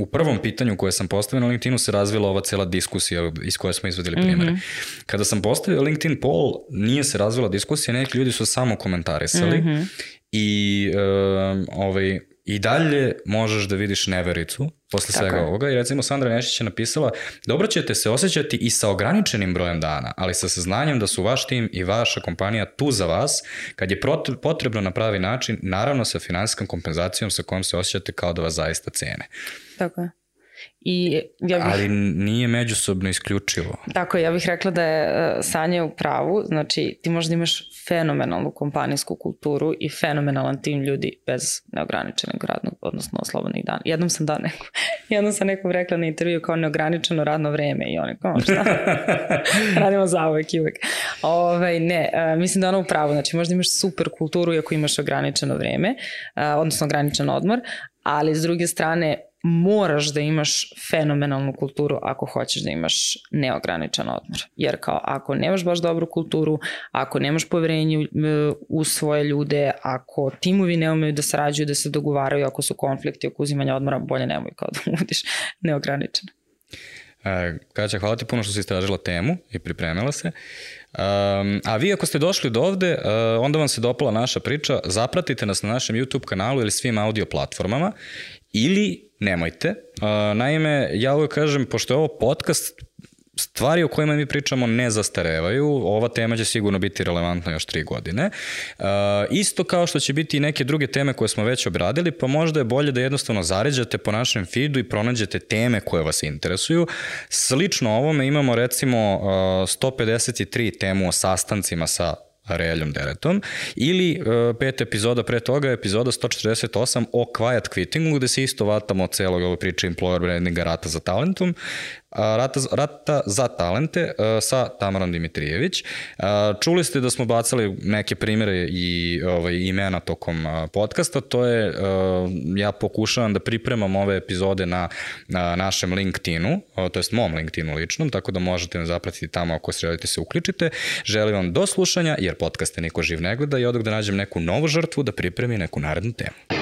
u prvom pitanju koje sam postavio na LinkedInu se razvila ova cela diskusija iz koje smo izvedili primere. Mm -hmm. Kada sam postavio LinkedIn poll, nije se razvila diskusija, neki ljudi su samo komentarisali mm -hmm. i uh, ovaj, i dalje možeš da vidiš nevericu posle Tako svega je. ovoga i recimo Sandra Nešić je napisala dobro ćete se osjećati i sa ograničenim brojem dana, ali sa saznanjem da su vaš tim i vaša kompanija tu za vas kad je potrebno na pravi način, naravno sa finansijskom kompenzacijom sa kojom se osjećate kao da vas zaista cene. Tako je. I ja bih, Ali nije međusobno isključivo. Tako, ja bih rekla da je uh, Sanja u pravu, znači ti možda imaš fenomenalnu kompanijsku kulturu i fenomenalan tim ljudi bez neograničenog radnog, odnosno slobodnih dana. Jednom sam da neko, jednom sam nekom rekla na intervju kao neograničeno radno vreme i oni kao šta, radimo za uvek i uvek. Ove, ovaj, ne, uh, mislim da ono u pravu, znači možda imaš super kulturu iako imaš ograničeno vreme, uh, odnosno ograničen odmor, ali s druge strane moraš da imaš fenomenalnu kulturu ako hoćeš da imaš neograničan odmor. Jer kao ako nemaš baš dobru kulturu, ako nemaš poverenje u svoje ljude, ako timovi ne umeju da sarađuju, da se dogovaraju, ako su konflikti oko uzimanja odmora, bolje nemoj kao da budiš neograničen. E, Kaća, hvala ti puno što si istražila temu i pripremila se. Um, a vi ako ste došli do ovde, uh, onda vam se dopala naša priča, zapratite nas na našem YouTube kanalu ili svim audio platformama ili nemojte. Naime, ja uvek kažem, pošto je ovo podcast, stvari o kojima mi pričamo ne zastarevaju, ova tema će sigurno biti relevantna još tri godine. Uh, isto kao što će biti i neke druge teme koje smo već obradili, pa možda je bolje da jednostavno zaređate po našem feedu i pronađete teme koje vas interesuju. Slično ovome imamo recimo uh, 153 temu o sastancima sa Reljom Deretom, ili uh, pet epizoda pre toga, epizoda 148 o quiet quittingu, gde se isto vatamo celog ove priče employer brandinga rata za talentom, Rata, Rata za talente sa Tamarom Dimitrijević. Čuli ste da smo bacali neke primere i ovaj, imena tokom podcasta, to je, ja pokušavam da pripremam ove epizode na, na našem LinkedInu, to jest mom LinkedInu ličnom, tako da možete me zapratiti tamo ako se želite se uključite. Želim vam do slušanja, jer podcaste niko živ ne gleda i odak da nađem neku novu žrtvu da pripremi neku narednu temu.